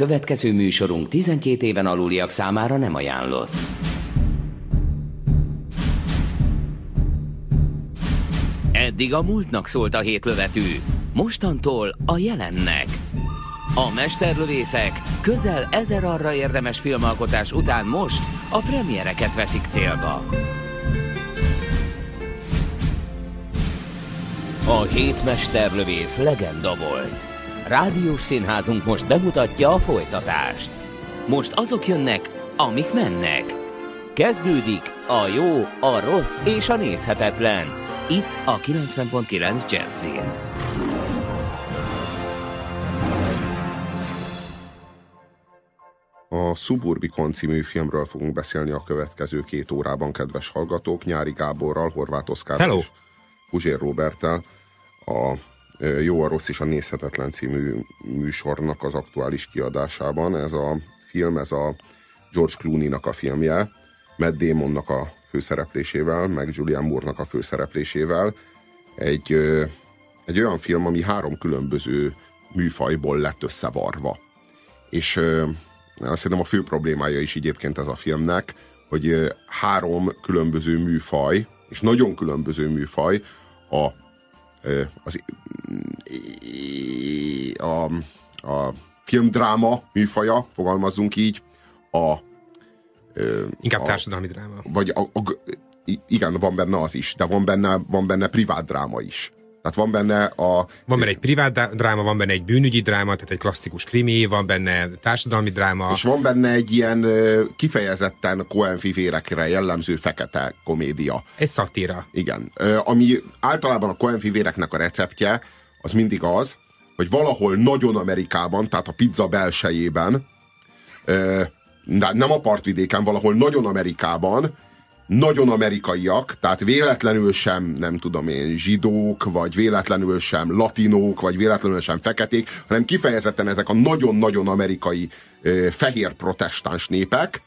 Következő műsorunk 12 éven aluliak számára nem ajánlott. Eddig a múltnak szólt a hétlövetű, mostantól a jelennek. A mesterlövészek közel ezer arra érdemes filmalkotás után most a premiereket veszik célba. A hét mesterlövész legenda volt. Rádiós színházunk most bemutatja a folytatást. Most azok jönnek, amik mennek. Kezdődik a jó, a rossz és a nézhetetlen. Itt a 90.9 Jazzin. A Suburbicon című filmről fogunk beszélni a következő két órában, kedves hallgatók. Nyári Gáborral, Horváth Oszkárral és Puzsér Roberttel. A Jó, a rossz és a nézhetetlen című műsornak az aktuális kiadásában. Ez a film, ez a George Clooney-nak a filmje, Matt Damonnak a főszereplésével, meg Julian Moore-nak a főszereplésével. Egy, egy olyan film, ami három különböző műfajból lett összevarva. És azt hiszem a fő problémája is egyébként ez a filmnek, hogy három különböző műfaj, és nagyon különböző műfaj a, az, a, a filmdráma műfaja, fogalmazzunk így, a Inkább a- társadalmi dráma. vagy a, a, igen, van benne az is, de van benne, van benne privát dráma is. Tehát van benne a... Van benne egy privát dráma, van benne egy bűnügyi dráma, tehát egy klasszikus krimi, van benne társadalmi dráma. És van benne egy ilyen kifejezetten Coen fivérekre jellemző fekete komédia. Egy szatíra. Igen. Ami általában a Coen fivéreknek a receptje, az mindig az, hogy valahol nagyon Amerikában, tehát a pizza belsejében, de nem a partvidéken, valahol nagyon Amerikában, nagyon amerikaiak, tehát véletlenül sem, nem tudom én, zsidók, vagy véletlenül sem latinók, vagy véletlenül sem feketék, hanem kifejezetten ezek a nagyon-nagyon amerikai ö, fehér protestáns népek,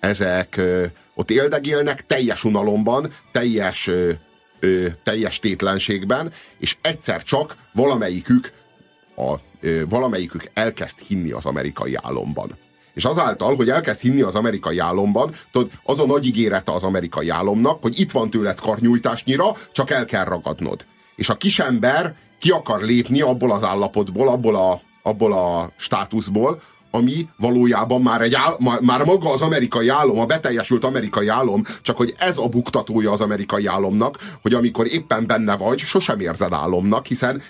ezek ö, ott éldegélnek teljes unalomban, teljes, ö, ö, teljes tétlenségben, és egyszer csak valamelyikük, a, ö, valamelyikük elkezd hinni az amerikai álomban. És azáltal, hogy elkezd hinni az amerikai álomban, tudod, az a nagy ígérete az amerikai álomnak, hogy itt van tőled karnyújtásnyira, csak el kell ragadnod. És a kisember ki akar lépni abból az állapotból, abból a, abból a státuszból, ami valójában már, egy áll, már, már maga az amerikai álom, a beteljesült amerikai álom, csak hogy ez a buktatója az amerikai álomnak, hogy amikor éppen benne vagy, sosem érzed álomnak, hiszen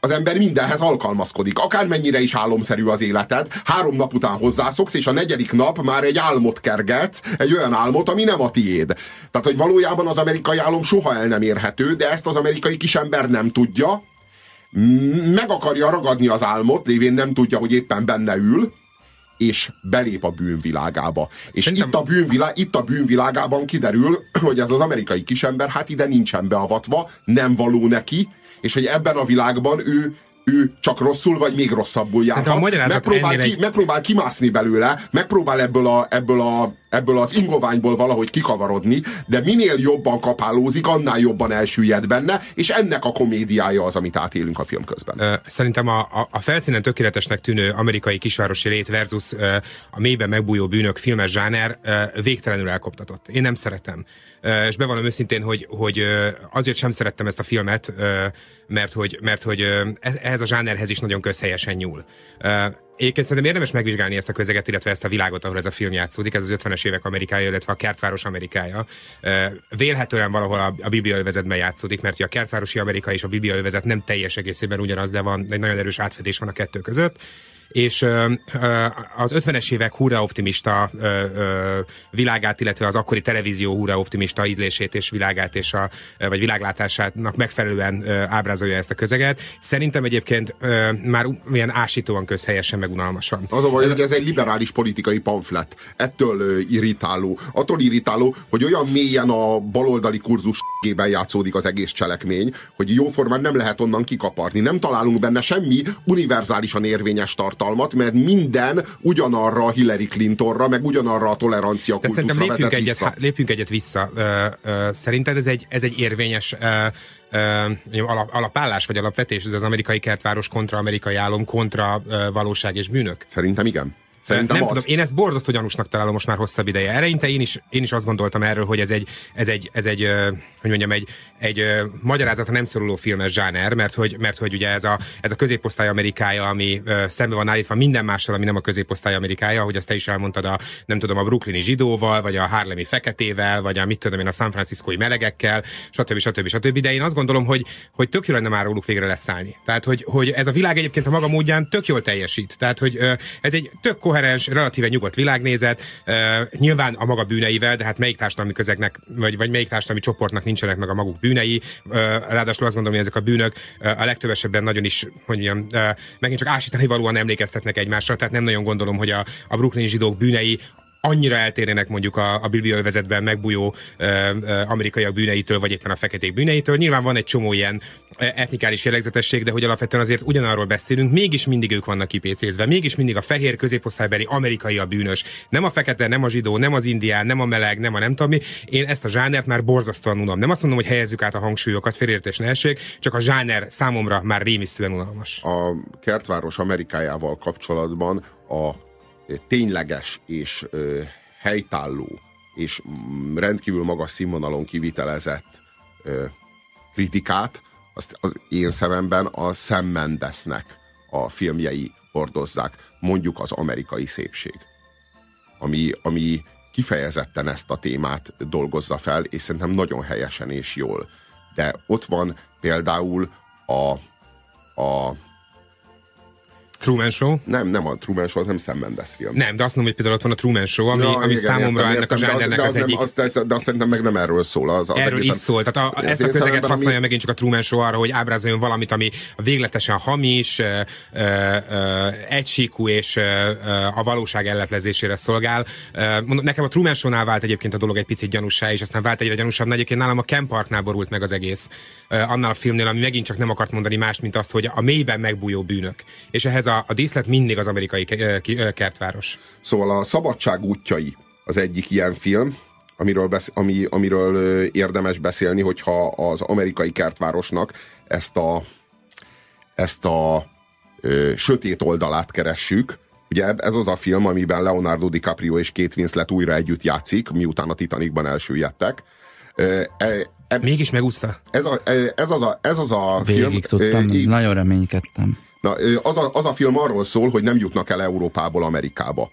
az ember mindenhez alkalmazkodik. Akármennyire is álomszerű az életed, három nap után hozzászoksz, és a negyedik nap már egy álmot kergetsz, egy olyan álmot, ami nem a tiéd. Tehát, hogy valójában az amerikai álom soha el nem érhető, de ezt az amerikai kisember nem tudja, meg akarja ragadni az álmot, lévén nem tudja, hogy éppen benne ül, és belép a bűnvilágába. És Szerintem- itt, a bűnvilá, itt a bűnvilágában kiderül, hogy ez az amerikai kisember hát ide nincsen beavatva, nem való neki, és hogy ebben a világban ő ő csak rosszul, vagy még rosszabbul magyarázat Megpróbál, ki, egy- megpróbál kimászni belőle, megpróbál ebből, a, ebből, a, ebből az ingoványból valahogy kikavarodni, de minél jobban kapálózik, annál jobban elsüllyed benne, és ennek a komédiája az, amit átélünk a film közben. Szerintem a, a, a felszínen tökéletesnek tűnő amerikai kisvárosi lét versus a mélyben megbújó bűnök filmes zsáner végtelenül elkoptatott. Én nem szeretem. És bevallom őszintén, hogy, hogy azért sem szerettem ezt a filmet, mert hogy, mert hogy ez- ehhez a zsánerhez is nagyon közhelyesen nyúl. Egyébként szerintem érdemes megvizsgálni ezt a közeget, illetve ezt a világot, ahol ez a film játszódik. Ez az 50-es évek Amerikája, illetve a kertváros Amerikája. Vélhetően valahol a, a bibliaövezetben játszódik, mert a kertvárosi Amerika és a bibliaövezet nem teljes egészében ugyanaz, de van egy nagyon erős átfedés van a kettő között. És az 50-es évek hurra optimista világát, illetve az akkori televízió hurra optimista ízlését és világát és a, vagy világlátásának megfelelően ábrázolja ezt a közeget. Szerintem egyébként már ilyen ásítóan közhelyesen meg unalmasan. Az a hogy ez egy liberális politikai pamflet. Ettől irritáló. Attól irritáló, hogy olyan mélyen a baloldali kurzus gében játszódik az egész cselekmény, hogy jóformán nem lehet onnan kikaparni. Nem találunk benne semmi univerzálisan érvényes tartalmat, tartalmat, mert minden ugyanarra Hillary Clintonra, meg ugyanarra a tolerancia De kultuszra szerintem lépjünk vezet egyet, vissza. lépjünk egyet vissza. Szerinted ez egy, ez egy érvényes alap, alapállás vagy alapvetés, ez az amerikai kertváros kontra amerikai álom kontra valóság és bűnök? Szerintem igen. Szerintem nem az. tudom, én ezt borzasztó gyanúsnak találom most már hosszabb ideje. Eleinte én is, én is azt gondoltam erről, hogy ez egy, ez egy, ez egy hogy mondjam, egy, egy ö, magyarázata nem szoruló filmes zsáner, mert hogy, mert hogy ugye ez a, ez a középosztály Amerikája, ami ö, szembe van állítva minden mással, ami nem a középosztály Amerikája, ahogy azt te is elmondtad, a, nem tudom, a brooklyni zsidóval, vagy a harlemi feketével, vagy a mit tudom én, a San Franciscoi melegekkel, stb. stb. stb. De én azt gondolom, hogy, hogy tök jó lenne már róluk végre leszállni. Tehát, hogy, hogy ez a világ egyébként a maga módján tök jól teljesít. Tehát, hogy ö, ez egy tök koherens, relatíve nyugodt világnézet, ö, nyilván a maga bűneivel, de hát melyik társadalmi közegnek, vagy, vagy melyik társadalmi csoportnak nincsenek meg a maguk bűnei. Ö, ráadásul azt gondolom, hogy ezek a bűnök a legtöbb esetben nagyon is, hogy mondjam, megint csak ásítani valóan emlékeztetnek egymásra, tehát nem nagyon gondolom, hogy a, a Brooklyn zsidók bűnei annyira eltérnének mondjuk a, a Bibliai övezetben megbújó ö, ö, amerikaiak bűneitől, vagy éppen a feketék bűneitől. Nyilván van egy csomó ilyen etnikális jellegzetesség, de hogy alapvetően azért ugyanarról beszélünk, mégis mindig ők vannak kipécézve, mégis mindig a fehér középosztálybeli amerikai a bűnös. Nem a fekete, nem a zsidó, nem az indián, nem a meleg, nem a nem tudom. Én ezt a zsánert már borzasztóan unom. Nem azt mondom, hogy helyezzük át a hangsúlyokat, félértés ne essék, csak a zsáner számomra már rémisztően unalmas. a kertváros Amerikájával kapcsolatban a tényleges és helytálló és mm, rendkívül magas színvonalon kivitelezett kritikát, azt az én szememben a Sam Mendesnek a filmjei hordozzák, mondjuk az amerikai szépség, ami, ami kifejezetten ezt a témát dolgozza fel, és szerintem nagyon helyesen és jól. De ott van például a, a Truman Show? nem, nem a Truman Show, az nem Sam Mendes film. Nem, de azt mondom, hogy például ott van a Truman Show, ami, Ja, ami igen, számomra értem, ennek a értem, de zsánernek az, nem- egyik azt, de, de azt szerintem meg nem erről szól. Az, az Erről egészen- is szól. Tehát a, az ezt a közeget szememben, ami- használja megint csak a Truman Show arra, hogy ábrázoljon valamit, ami végletesen hamis, ö, ö, ö, egysíkú és ö, a valóság elleplezésére szolgál. Mondom, nekem a Truman Show-nál vált egyébként a dolog egy picit gyanúsá, és aztán vált egyre gyanúsabb. Egyébként nálam a Ken Parknál borult meg az egész. Annál a filmnél, ami megint csak nem akart mondani mást, mint azt, hogy a mélyben megbújó bűnök. És ehhez a, a díszlet mindig az amerikai kertváros. Szóval a Szabadság útjai az egyik ilyen film, amiről, besz, ami, amiről érdemes beszélni, hogyha az amerikai kertvárosnak ezt a, ezt a ö, sötét oldalát keressük. Ugye ez az a film, amiben Leonardo DiCaprio és Kate Winslet újra együtt játszik, miután a Titanicban elsüllyedtek. E- e- Mégis megúszta. Ez, a, e- ez, az a, ez az a film... Végig tudtam, ö, í- nagyon reménykedtem. Na, az a, az a film arról szól, hogy nem jutnak el Európából Amerikába.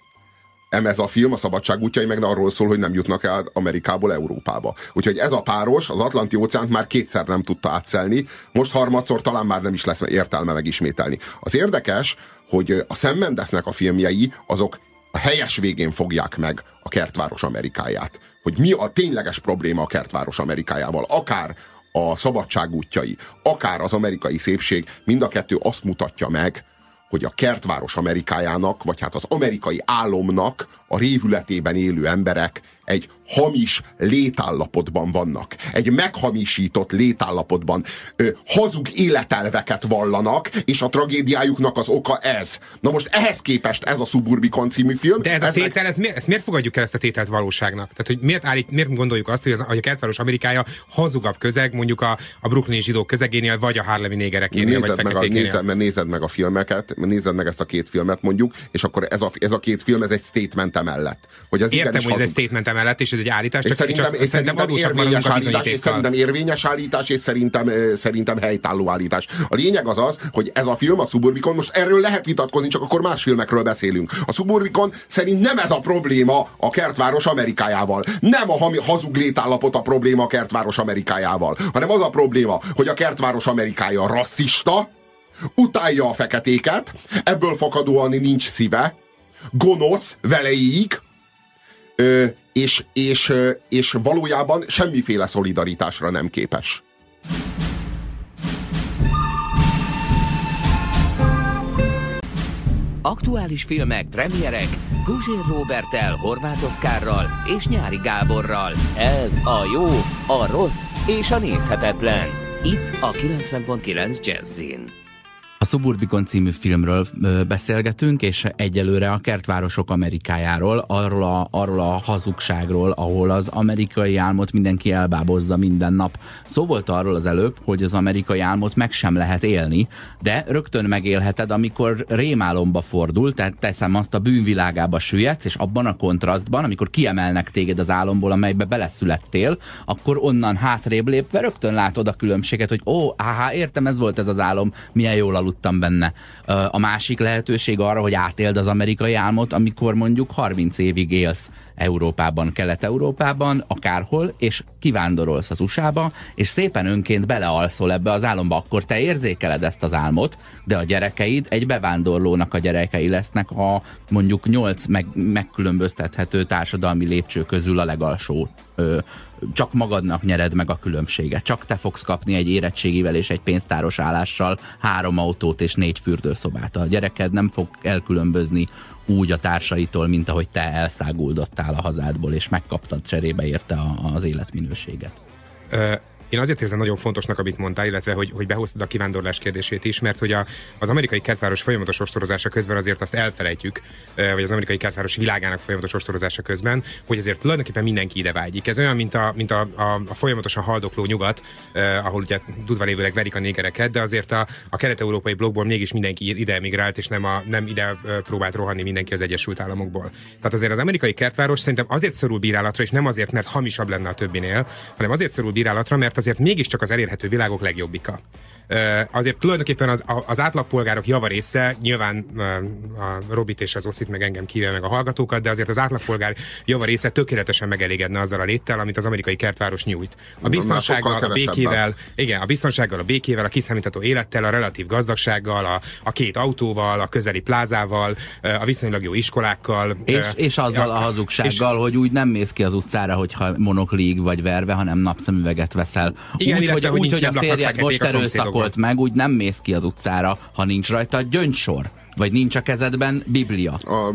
Em ez a film, a szabadság útjai meg arról szól, hogy nem jutnak el Amerikából Európába. Úgyhogy ez a páros az Atlanti óceánt már kétszer nem tudta átszelni, most harmadszor talán már nem is lesz értelme megismételni. Az érdekes, hogy a Sam Mendesnek a filmjei azok a helyes végén fogják meg a kertváros Amerikáját. Hogy mi a tényleges probléma a kertváros Amerikájával. Akár a szabadság útjai, akár az amerikai szépség, mind a kettő azt mutatja meg, hogy a kertváros Amerikájának, vagy hát az amerikai álomnak a révületében élő emberek egy hamis létállapotban vannak. Egy meghamisított létállapotban ö, hazug életelveket vallanak, és a tragédiájuknak az oka ez. Na most ehhez képest ez a Suburbicon című film. De ez a meg- tétel, ez miért, ezt miért fogadjuk el ezt a tételt valóságnak? Tehát, hogy miért, állít, miért gondoljuk azt, hogy, az, hogy a kertváros Amerikája hazugabb közeg, mondjuk a, a brooklyni zsidók közegénél, vagy a harlemi négerekénél, vagy nézed meg, a, nézed, meg- nézed meg a filmeket, nézed meg ezt a két filmet mondjuk, és akkor ez a, ez a két film, ez egy statement emellett. Hogy ez Értem, hogy ez egy statement emellett, és ez egy állítás, És csak, szerintem, csak és szerintem szerintem érvényes állítás, és szerintem érvényes állítás, és szerintem, szerintem helytálló állítás. A lényeg az az, hogy ez a film, a Suburbicon, most erről lehet vitatkozni, csak akkor más filmekről beszélünk. A Suburbicon szerint nem ez a probléma a kertváros Amerikájával. Nem a hazug létállapot a probléma a kertváros Amerikájával, hanem az a probléma, hogy a kertváros Amerikája rasszista, utálja a feketéket, ebből fakadóan nincs szíve, gonosz veleig, és, és, és valójában semmiféle szolidaritásra nem képes. Aktuális filmek, premierek, Guzsér Robertel, Horváth Oszkárral és Nyári Gáborral. Ez a jó, a rossz és a nézhetetlen. Itt a 90.9 Jazzin. A Suburbicon című filmről beszélgetünk, és egyelőre a kertvárosok Amerikájáról, arról a, arról a hazugságról, ahol az amerikai álmot mindenki elbábozza minden nap. Szó volt arról az előbb, hogy az amerikai álmot meg sem lehet élni, de rögtön megélheted, amikor rémálomba fordul, tehát teszem azt a bűnvilágába süllyedsz, és abban a kontrasztban, amikor kiemelnek téged az álomból, amelybe beleszülettél, akkor onnan hátrébb lépve rögtön látod a különbséget, hogy ó, áhá, értem, ez volt ez az álom, milyen jól aludtam benne. A másik lehetőség arra, hogy átéld az amerikai álmot, amikor mondjuk 30 évig élsz Európában, Kelet-Európában, akárhol, és kivándorolsz az USA-ba, és szépen önként belealszol ebbe az álomba, akkor te érzékeled ezt az álmot, de a gyerekeid egy bevándorlónak a gyerekei lesznek a mondjuk nyolc meg, megkülönböztethető társadalmi lépcső közül a legalsó ö, csak magadnak nyered meg a különbséget. Csak te fogsz kapni egy érettségivel és egy pénztáros állással három autót és négy fürdőszobát. A gyereked nem fog elkülönbözni úgy a társaitól, mint ahogy te elszáguldottál a hazádból, és megkaptad cserébe érte az életminőséget. Én azért érzem nagyon fontosnak, amit mondtál, illetve hogy, hogy behoztad a kivándorlás kérdését is, mert hogy a, az amerikai kertváros folyamatos ostorozása közben azért azt elfelejtjük, vagy az amerikai kertváros világának folyamatos ostorozása közben, hogy azért tulajdonképpen mindenki ide vágyik. Ez olyan, mint a, mint a, a, a folyamatosan haldokló nyugat, eh, ahol ugye tudva lévőleg verik a négereket, de azért a, a kelet-európai blokkból mégis mindenki ide emigrált, és nem, a, nem ide próbált rohanni mindenki az Egyesült Államokból. Tehát azért az amerikai kertváros szerintem azért szorul bírálatra, és nem azért, mert hamisabb lenne a többinél, hanem azért szorul bírálatra, mert azért mégiscsak az elérhető világok legjobbika. Azért tulajdonképpen az, az átlagpolgárok javarésze, nyilván a Robit és az Oszit meg engem kívül meg a hallgatókat, de azért az átlagpolgár javarésze tökéletesen megelégedne azzal a léttel, amit az amerikai kertváros nyújt. A biztonsággal, a békével, igen, a biztonsággal, a békével, a kiszámítható élettel, a relatív gazdagsággal, a, a két autóval, a közeli plázával, a viszonylag jó iskolákkal. És, és azzal a, a hazugsággal, és, hogy úgy nem mész ki az utcára, hogyha monoklíg vagy verve, hanem napszemüveget veszel. Igen, úgy, hogy, úgy, hogy a férjed most erőszakolt meg, úgy nem mész ki az utcára, ha nincs rajta gyöngysor. Vagy nincs a kezedben Biblia? A,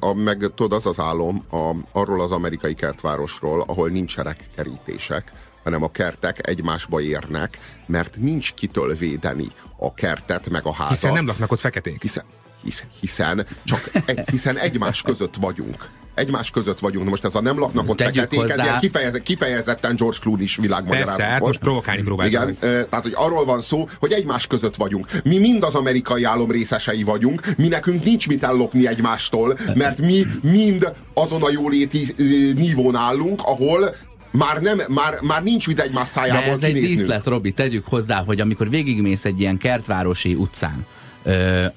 a, meg tudod, az az álom a, arról az amerikai kertvárosról, ahol nincsenek kerítések, hanem a kertek egymásba érnek, mert nincs kitől védeni a kertet meg a házat. Hiszen nem laknak ott feketék. Hiszen, hiszen, hiszen, csak, hiszen egymás között vagyunk egymás között vagyunk. Most ez a nem laknak ott feketék, ez ilyen kifejezett, kifejezetten George Clooney is világmagyarázat Persze, hát most provokálni próbáljuk. Igen, tehát hogy arról van szó, hogy egymás között vagyunk. Mi mind az amerikai álom részesei vagyunk, mi nekünk nincs mit ellopni egymástól, mert mi mind azon a jóléti nívón állunk, ahol már, nem, már, már nincs mit egymás szájából De ez kinéznünk. egy díszlet, Robi, tegyük hozzá, hogy amikor végigmész egy ilyen kertvárosi utcán,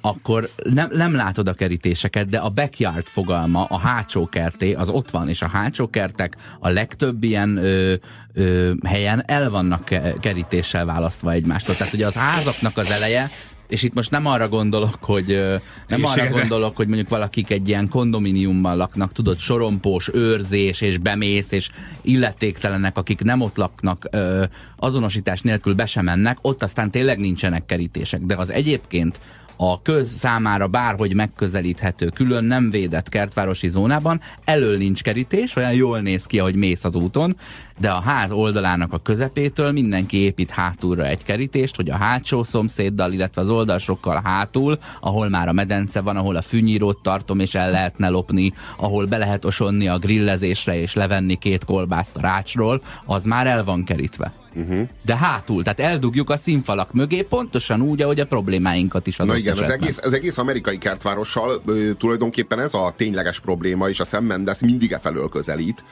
akkor nem, nem látod a kerítéseket, de a backyard fogalma, a hátsó kerté, az ott van, és a hátsó kertek a legtöbb ilyen ö, ö, helyen el vannak kerítéssel választva egymástól. Tehát ugye az házaknak az eleje és itt most nem arra gondolok, hogy nem arra gondolok, hogy mondjuk valakik egy ilyen kondominiumban laknak, tudod, sorompós őrzés, és bemész, és illetéktelenek, akik nem ott laknak, azonosítás nélkül be sem mennek, ott aztán tényleg nincsenek kerítések. De az egyébként a köz számára bárhogy megközelíthető, külön nem védett kertvárosi zónában, elől nincs kerítés, olyan jól néz ki, ahogy mész az úton, de a ház oldalának a közepétől mindenki épít hátulra egy kerítést, hogy a hátsó szomszéddal, illetve az oldalsokkal hátul, ahol már a medence van, ahol a fűnyírót tartom, és el lehetne lopni, ahol be lehet osonni a grillezésre, és levenni két kolbászt a rácsról, az már el van kerítve. Uh-huh. De hátul, tehát eldugjuk a színfalak mögé, pontosan úgy, ahogy a problémáinkat is Na igen, az egész, az egész amerikai kertvárossal ö, tulajdonképpen ez a tényleges probléma, és a Sam Mendes mindig e felől közelít,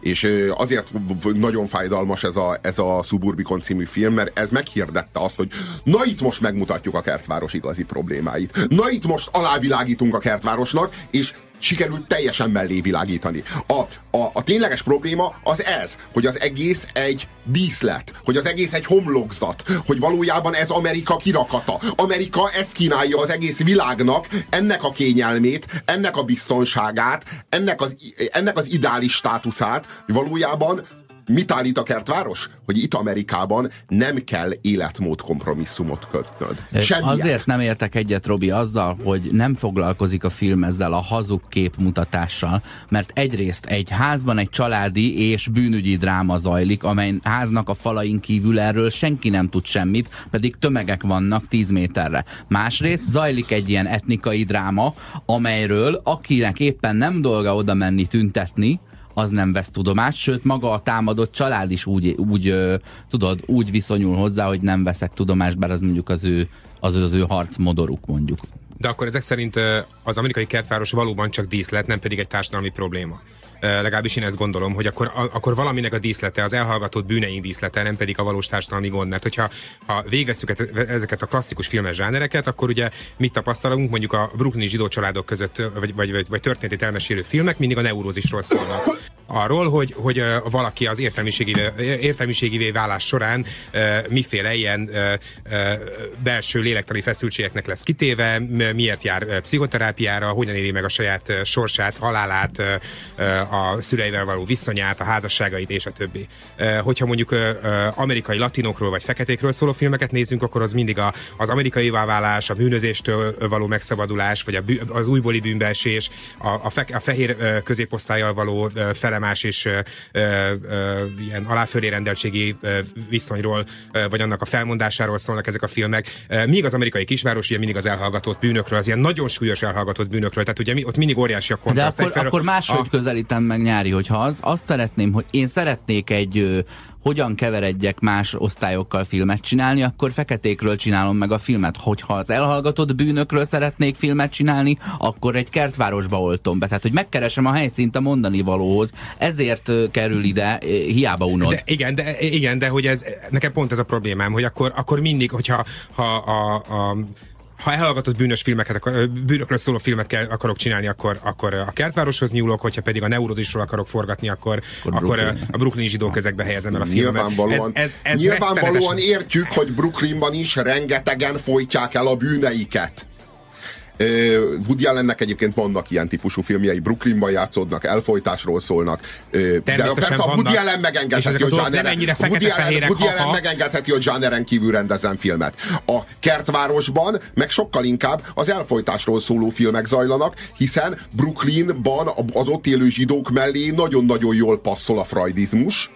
és azért nagyon fájdalmas ez a, ez a Suburbicon című film, mert ez meghirdette azt, hogy na itt most megmutatjuk a kertváros igazi problémáit. Na itt most alávilágítunk a kertvárosnak, és sikerült teljesen mellé világítani. A, a, a tényleges probléma az ez, hogy az egész egy díszlet, hogy az egész egy homlokzat, hogy valójában ez Amerika kirakata. Amerika ezt kínálja az egész világnak, ennek a kényelmét, ennek a biztonságát, ennek az, ennek az ideális státuszát, hogy valójában mit állít a kertváros? Hogy itt Amerikában nem kell életmód kompromisszumot kötnöd. Semmiet. Azért nem értek egyet, Robi, azzal, hogy nem foglalkozik a film ezzel a hazug képmutatással, mert egyrészt egy házban egy családi és bűnügyi dráma zajlik, amely háznak a falain kívül erről senki nem tud semmit, pedig tömegek vannak 10 méterre. Másrészt zajlik egy ilyen etnikai dráma, amelyről akinek éppen nem dolga oda menni tüntetni, az nem vesz tudomást, sőt maga a támadott család is úgy, úgy tudod, úgy viszonyul hozzá, hogy nem veszek tudomást, bár az mondjuk az ő, az, az ő harcmodoruk mondjuk. De akkor ezek szerint az amerikai kertváros valóban csak díszlet, nem pedig egy társadalmi probléma. Legalábbis én ezt gondolom, hogy akkor, akkor valaminek a díszlete, az elhallgatott bűneink díszlete, nem pedig a valós társadalmi gond. Mert hogyha ha végezzük ezeket a klasszikus filmes zsánereket, akkor ugye mit tapasztalunk mondjuk a brooklyni zsidó családok között, vagy, vagy, vagy, vagy történetét elmesélő filmek mindig a neurózisról szólnak. Arról, hogy, hogy valaki az értelmiségivé, válás során miféle ilyen belső lélektani feszültségeknek lesz kitéve, miért jár pszichoterápiára, hogyan éri meg a saját sorsát, halálát, a szüleivel való viszonyát, a házasságait és a többi. Hogyha mondjuk amerikai latinokról vagy feketékről szóló filmeket nézzünk, akkor az mindig a, az amerikai válás, a bűnözéstől való megszabadulás, vagy a az újbóli bűnbeesés, a, a, fe, a fehér középosztályjal való uh, felemás és uh, uh, ilyen aláfölé rendeltségi viszonyról, vagy annak a felmondásáról szólnak ezek a filmek. Míg az amerikai kisváros ilyen mindig az elhallgatott bűnökről, az ilyen nagyon súlyos elhallgatott bűnökről, tehát ugye mi, ott mindig óriási a De kontraszt. akkor, Egyfelől akkor máshogy a- közelítem meg nyári, hogyha az, azt szeretném, hogy én szeretnék egy ö, hogyan keveredjek más osztályokkal filmet csinálni, akkor feketékről csinálom meg a filmet. Hogyha az elhallgatott bűnökről szeretnék filmet csinálni, akkor egy kertvárosba oltom be. Tehát, hogy megkeresem a helyszínt a mondani valóhoz. Ezért kerül ide, hiába unod. De, igen, de, igen, de hogy ez, nekem pont ez a problémám, hogy akkor, akkor mindig, hogyha ha, a, a, ha elhallgatott bűnös filmeket, akar, bűnökről szóló filmet kell, akarok csinálni, akkor, akkor a kertvároshoz nyúlok, hogyha pedig a neurózisról akarok forgatni, akkor, akkor, akkor Brooklyn. a brooklyni zsidó kezekbe helyezem el a filmet. Nyilvánvalóan, ez, ez, ez nyilvánvalóan rettenetesen- értjük, hogy Brooklynban is rengetegen folytják el a bűneiket. Woody Allennek egyébként vannak ilyen típusú filmjei, Brooklynban játszódnak, elfolytásról szólnak. De persze a Woody. Allen megengedheti, hogy zsáneren, Woody Allen, Woody Allen megengedheti, hogy zsáneren kívül rendezzen filmet. A kertvárosban meg sokkal inkább az elfolytásról szóló filmek zajlanak, hiszen Brooklynban az ott élő zsidók mellé nagyon-nagyon jól passzol a freudizmus,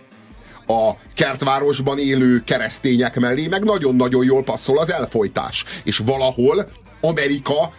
a kertvárosban élő keresztények mellé meg nagyon-nagyon jól passzol az elfolytás. És valahol Amerika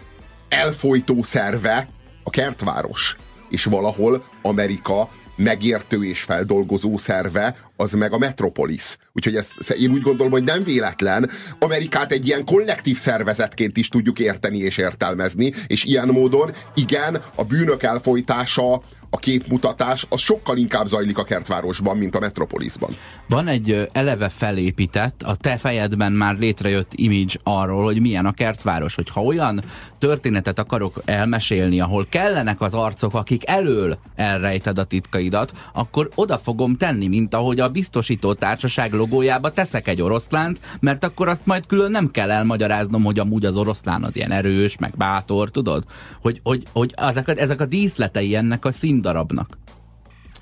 elfolytó szerve a kertváros. És valahol Amerika megértő és feldolgozó szerve, az meg a Metropolis. Úgyhogy ez, én úgy gondolom, hogy nem véletlen. Amerikát egy ilyen kollektív szervezetként is tudjuk érteni és értelmezni, és ilyen módon, igen, a bűnök elfolytása, a képmutatás, az sokkal inkább zajlik a kertvárosban, mint a Metropolisban. Van egy eleve felépített, a te fejedben már létrejött image arról, hogy milyen a kertváros. Hogyha olyan történetet akarok elmesélni, ahol kellenek az arcok, akik elől elrejted a titkaidat, akkor oda fogom tenni, mint ahogy a biztosító társaság logójába teszek egy oroszlánt, mert akkor azt majd külön nem kell elmagyaráznom, hogy amúgy az oroszlán az ilyen erős, meg bátor, tudod? Hogy, hogy, hogy ezek, a, ezek a díszletei ennek a színdarabnak.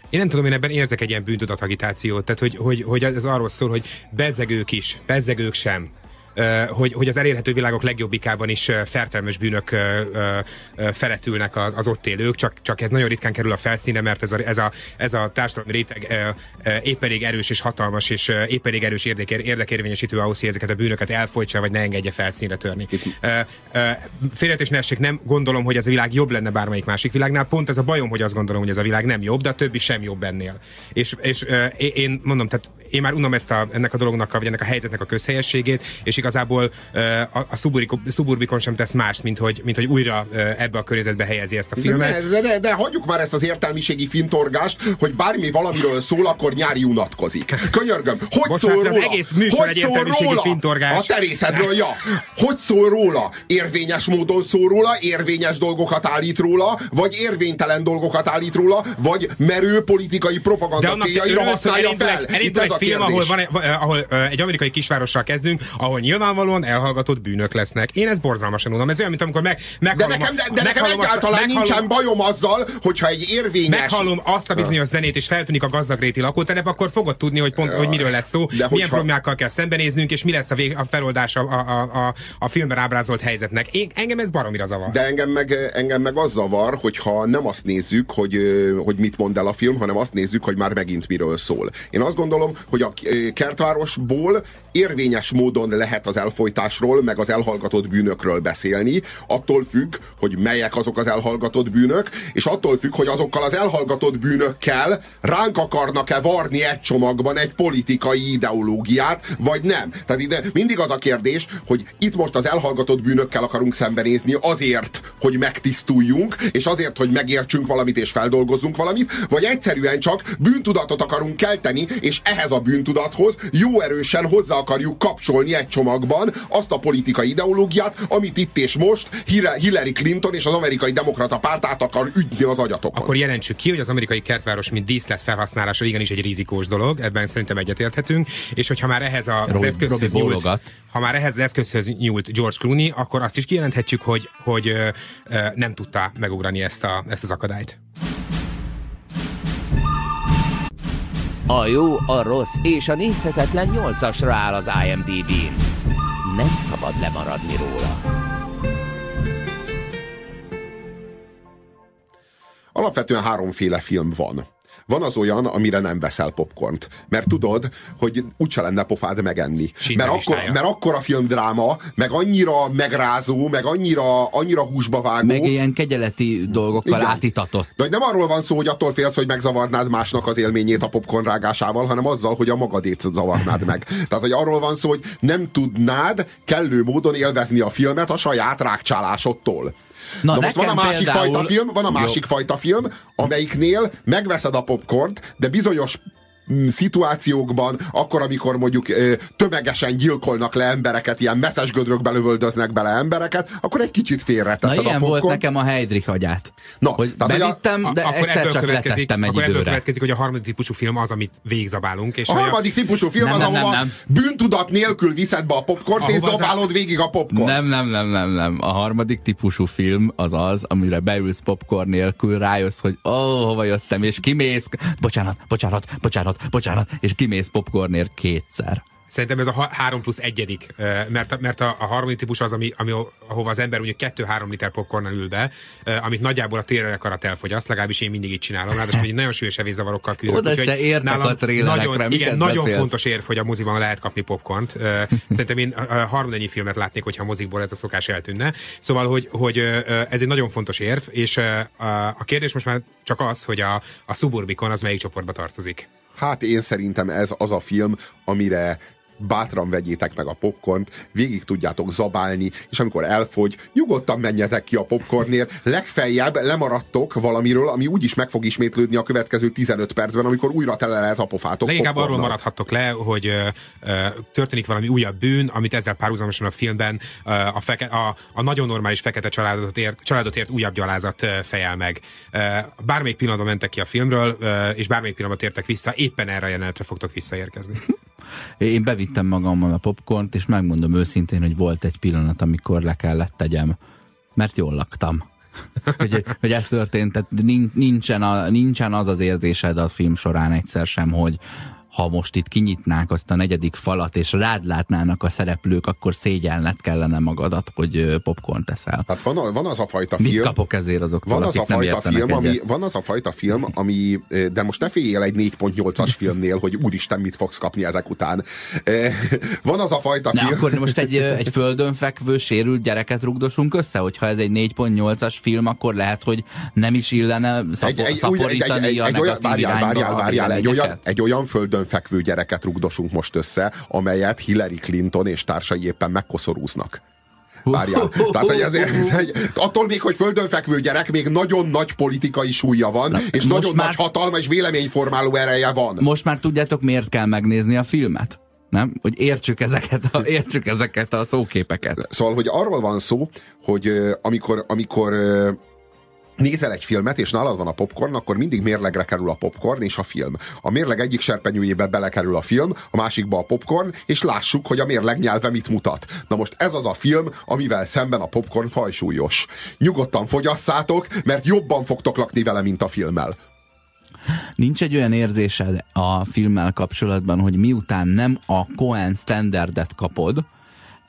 Én nem tudom, én ebben érzek egy ilyen bűntudatagitációt, tehát hogy, hogy, hogy ez arról szól, hogy bezzegők is, bezzegők sem. Hogy, hogy az elérhető világok legjobbikában is fertelmes bűnök feletülnek az, az ott élők, csak, csak ez nagyon ritkán kerül a felszíne, mert ez a, ez a, ez a társadalmi réteg épp elég erős és hatalmas, és épp elég erős érdekér, érdekérvényesítő ahhoz, hogy ezeket a bűnöket elfolytsa, vagy ne engedje felszínre törni. Félretés ne essék, nem gondolom, hogy ez a világ jobb lenne bármelyik másik világnál, pont ez a bajom, hogy azt gondolom, hogy ez a világ nem jobb, de a többi sem jobb ennél. És, és én mondom, tehát én már unom ezt a, ennek a dolognak, a- vagy ennek a helyzetnek a közhelyességét, és igazából a, a suburbikon sem tesz mást, mint hogy, mint hogy újra ebbe a környezetbe helyezi ezt a filmet. de, de, de, de hagyjuk már ezt az értelmiségi fintorgást, hogy bármi valamiről szól, akkor nyári unatkozik. Könyörgöm, hogy Bocsánat, szól ez az róla? egész műsor hogy egy értelmiségi róla? fintorgás. A terészedről, ja. Hogy szól róla? Érvényes módon szól róla, érvényes dolgokat állít róla, vagy érvénytelen dolgokat állít róla, vagy merő politikai propaganda céljaira használja elindul fel. egy, Itt elindul ez egy film, ahol, van, ahol egy amerikai kisvárossal kezdünk, ahol nyilvánvalóan elhallgatott bűnök lesznek. Én ezt borzalmasan unalom. Ez olyan, mint amikor meg, meghallom, de nekem, de, de nekem egyáltalán azt, nincsen bajom azzal, hogyha egy érvényes... Meghallom azt a bizonyos zenét, és feltűnik a gazdagréti lakótelep, akkor fogod tudni, hogy pont, hogy miről lesz szó, de milyen hogyha... problémákkal kell szembenéznünk, és mi lesz a, vég, a feloldás a, a, a, a filmben ábrázolt helyzetnek. Én, engem ez baromira zavar. De engem meg, engem meg az zavar, hogyha nem azt nézzük, hogy, hogy mit mond el a film, hanem azt nézzük, hogy már megint miről szól. Én azt gondolom, hogy a kertvárosból érvényes módon lehet az elfolytásról, meg az elhallgatott bűnökről beszélni, attól függ, hogy melyek azok az elhallgatott bűnök, és attól függ, hogy azokkal az elhallgatott bűnökkel ránk akarnak-e varni egy csomagban egy politikai ideológiát, vagy nem. Tehát ide mindig az a kérdés, hogy itt most az elhallgatott bűnökkel akarunk szembenézni azért, hogy megtisztuljunk, és azért, hogy megértsünk valamit és feldolgozzunk valamit, vagy egyszerűen csak bűntudatot akarunk kelteni, és ehhez a bűntudathoz jó erősen hozzá akarjuk kapcsolni egy csomagban azt a politikai ideológiát, amit itt és most Hillary Clinton és az amerikai demokrata párt át akar ügyni az agyatokon. Akkor jelentsük ki, hogy az amerikai kertváros mint díszlet felhasználása igenis egy rizikós dolog, ebben szerintem egyetérthetünk, és hogyha már ehhez a, az eszközhöz nyúlt, ha már ehhez az eszközhöz nyúlt George Clooney, akkor azt is kijelenthetjük, hogy, hogy ö, nem tudta megugrani ezt, a, ezt az akadályt. A jó, a rossz és a nézhetetlen nyolcasra áll az IMDb-n. Nem szabad lemaradni róla. Alapvetően háromféle film van. Van az olyan, amire nem veszel popcornt. Mert tudod, hogy úgyse lenne pofád megenni. mert akkor, mert akkor a filmdráma, meg annyira megrázó, meg annyira, annyira húsba vágó. Meg ilyen kegyeleti dolgokkal Igen. átitatott. De hogy nem arról van szó, hogy attól félsz, hogy megzavarnád másnak az élményét a popcorn rágásával, hanem azzal, hogy a magadét zavarnád meg. Tehát, hogy arról van szó, hogy nem tudnád kellő módon élvezni a filmet a saját rákcsálásodtól. Na, Na most van a másik például... fajta film, van a másik Jó. fajta film, amelyiknél megveszed a popcornt, de bizonyos szituációkban, akkor, amikor mondjuk tömegesen gyilkolnak le embereket, ilyen messzes gödrökbe lövöldöznek bele embereket, akkor egy kicsit félreteszed Na ilyen a volt nekem a Heidrich agyát. Na, hogy bevittem, de a, egyszer csak letettem egy akkor időre. következik, hogy a harmadik típusú film az, amit végzabálunk. És a harmadik típusú film nem, az, nem, ahova nem, nem. bűntudat nélkül viszed be a popcornt, és zabálod a... végig a popcorn. Nem, nem, nem, nem, nem. A harmadik típusú film az az, amire beülsz popcorn nélkül, rájössz, hogy ó, oh, hova jöttem, és kimész. Bocsánat, bocsánat, bocsánat, bocsánat, bocsánat, és kimész popcornért kétszer. Szerintem ez a 3 plusz egyedik, mert, mert a, a harmadik típus az, ami, ami, ahova az ember mondjuk 2-3 liter popcornnal ül be, amit nagyjából a térelekarat elfogyaszt, legalábbis én mindig így csinálom, ráadásul hogy nagyon súlyos evészavarokkal küzdök. Oda se értek a nagyon, igen, nagyon fontos érv, hogy a moziban lehet kapni popcornt. Szerintem én harmadennyi filmet látnék, hogyha a mozikból ez a szokás eltűnne. Szóval, hogy, hogy ez egy nagyon fontos érv, és a kérdés most már csak az, hogy a, a Suburbicon az melyik csoportba tartozik. Hát én szerintem ez az a film, amire bátran vegyétek meg a popcornt, végig tudjátok zabálni, és amikor elfogy, nyugodtan menjetek ki a popcornért, legfeljebb lemaradtok valamiről, ami úgyis meg fog ismétlődni a következő 15 percben, amikor újra tele lehet a pofátok. Leginkább arról maradhattok le, hogy ö, ö, történik valami újabb bűn, amit ezzel párhuzamosan a filmben ö, a, feke, a, a nagyon normális fekete családot ért, családot ért újabb gyalázat fejel meg. Ö, bármelyik pillanatban mentek ki a filmről, ö, és bármelyik pillanatban tértek vissza, éppen erre a jelenetre fogtok visszaérkezni. Én bevittem magammal a popcornt, és megmondom őszintén, hogy volt egy pillanat, amikor le kellett tegyem, mert jól laktam. hogy, hogy ez történt, tehát nincsen, a, nincsen az az érzésed a film során egyszer sem, hogy, ha most itt kinyitnák azt a negyedik falat, és rád látnának a szereplők, akkor szégyelned kellene magadat, hogy popcorn teszel. Hát van, a, van az a fajta film... Mit kapok ezért azok van az a fajta film, ami, Van az a fajta film, ami... De most ne féljél egy 4.8-as filmnél, hogy úristen, mit fogsz kapni ezek után. Van az a fajta film... akkor most egy, egy földön fekvő, sérült gyereket rugdosunk össze, hogyha ez egy 4.8-as film, akkor lehet, hogy nem is illene szapo- egy, egy, szaporítani egy, egy, egy, egy, olyan, várjál, várjál, várjál, egy olyan, egy olyan földön fekvő gyereket rugdosunk most össze, amelyet Hillary Clinton és társai éppen megkoszorúznak. Várjál. Tehát, hogy ezért, egy, attól még, hogy földön fekvő gyerek, még nagyon nagy politikai súlya van, Na, és nagyon már, nagy hatalma és véleményformáló ereje van. Most már tudjátok, miért kell megnézni a filmet? Nem? Hogy értsük ezeket a, értsük ezeket a szóképeket. Szóval, hogy arról van szó, hogy amikor, amikor nézel egy filmet, és nálad van a popcorn, akkor mindig mérlegre kerül a popcorn és a film. A mérleg egyik serpenyőjébe belekerül a film, a másikba a popcorn, és lássuk, hogy a mérleg nyelve mit mutat. Na most ez az a film, amivel szemben a popcorn fajsúlyos. Nyugodtan fogyasszátok, mert jobban fogtok lakni vele, mint a filmmel. Nincs egy olyan érzésed a filmmel kapcsolatban, hogy miután nem a Cohen standardet kapod,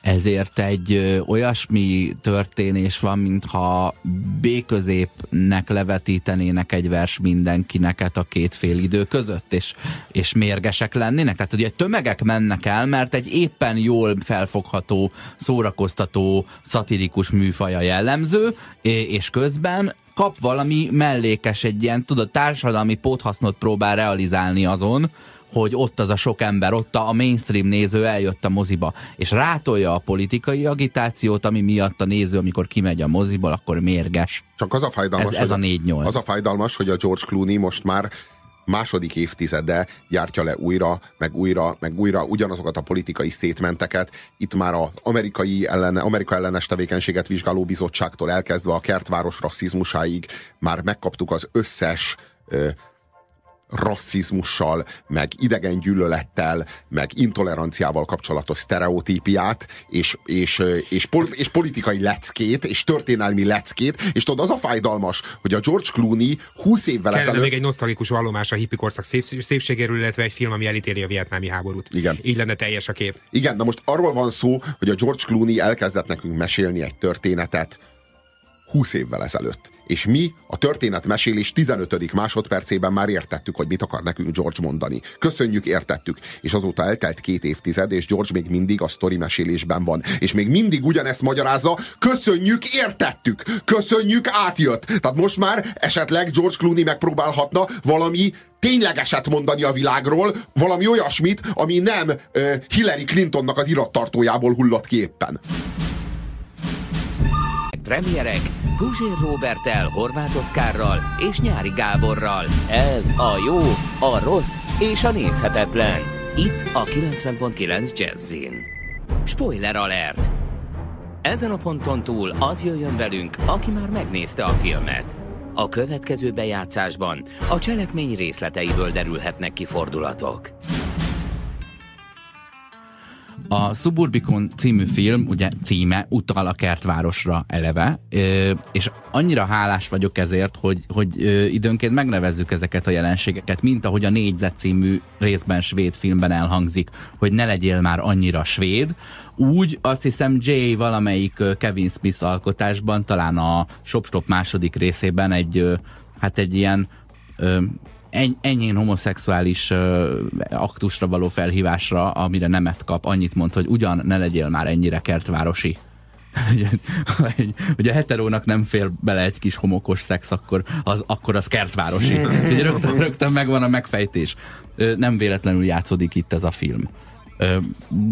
ezért egy olyasmi történés van, mintha B-középnek levetítenének egy vers mindenkineket a két fél idő között, és, és mérgesek lennének. Tehát ugye tömegek mennek el, mert egy éppen jól felfogható, szórakoztató, szatirikus műfaja jellemző, és közben kap valami mellékes, egy ilyen, tudod, társadalmi póthasznot próbál realizálni azon, hogy ott az a sok ember, ott a mainstream néző eljött a moziba, és rátolja a politikai agitációt, ami miatt a néző, amikor kimegy a moziból, akkor mérges. Csak az a fájdalmas, Ez- ez a 4-8. Az a fájdalmas, hogy a George Clooney most már második évtizede gyártja le újra, meg újra, meg újra ugyanazokat a politikai statementeket. Itt már az amerikai ellene, Amerika ellenes tevékenységet vizsgáló bizottságtól elkezdve a kertváros rasszizmusáig már megkaptuk az összes ö, rasszizmussal, meg idegen gyűlölettel, meg intoleranciával kapcsolatos sztereotípiát, és, és, és, pol, és politikai leckét, és történelmi leckét, és tudod, az a fájdalmas, hogy a George Clooney 20 évvel Kellene ezelőtt... még egy nosztalikus vallomás a hippi korszak szép, szépségéről, illetve egy film, ami elítéli a vietnámi háborút. Igen. Így lenne teljes a kép. Igen, na most arról van szó, hogy a George Clooney elkezdett nekünk mesélni egy történetet 20 évvel ezelőtt. És mi a történetmesélés 15. másodpercében már értettük, hogy mit akar nekünk George mondani. Köszönjük, értettük. És azóta eltelt két évtized, és George még mindig a sztori mesélésben van. És még mindig ugyanezt magyarázza, köszönjük, értettük. Köszönjük, átjött. Tehát most már esetleg George Clooney megpróbálhatna valami ténylegeset mondani a világról, valami olyasmit, ami nem Hillary Clintonnak az irattartójából hullott ki éppen. Premierek Guzsér Robertel, Horváth Oszkárral és Nyári Gáborral. Ez a jó, a rossz és a nézhetetlen. Itt a 90.9 Jazzin. Spoiler alert! Ezen a ponton túl az jöjjön velünk, aki már megnézte a filmet. A következő bejátszásban a cselekmény részleteiből derülhetnek ki fordulatok. A Suburbicon című film, ugye címe utal a kertvárosra eleve, és annyira hálás vagyok ezért, hogy, hogy időnként megnevezzük ezeket a jelenségeket, mint ahogy a Négyzet című részben svéd filmben elhangzik, hogy ne legyél már annyira svéd. Úgy azt hiszem Jay valamelyik Kevin Smith alkotásban, talán a Shop Stop második részében egy, hát egy ilyen ö, eny- ennyien homoszexuális ö, aktusra való felhívásra, amire nemet kap, annyit mond, hogy ugyan ne legyél már ennyire kertvárosi. Ugye, a heterónak nem fér bele egy kis homokos szex, akkor az, akkor az kertvárosi. Úgyhogy rögtön, rögtön megvan a megfejtés. Ö, Nem véletlenül játszódik itt ez a film.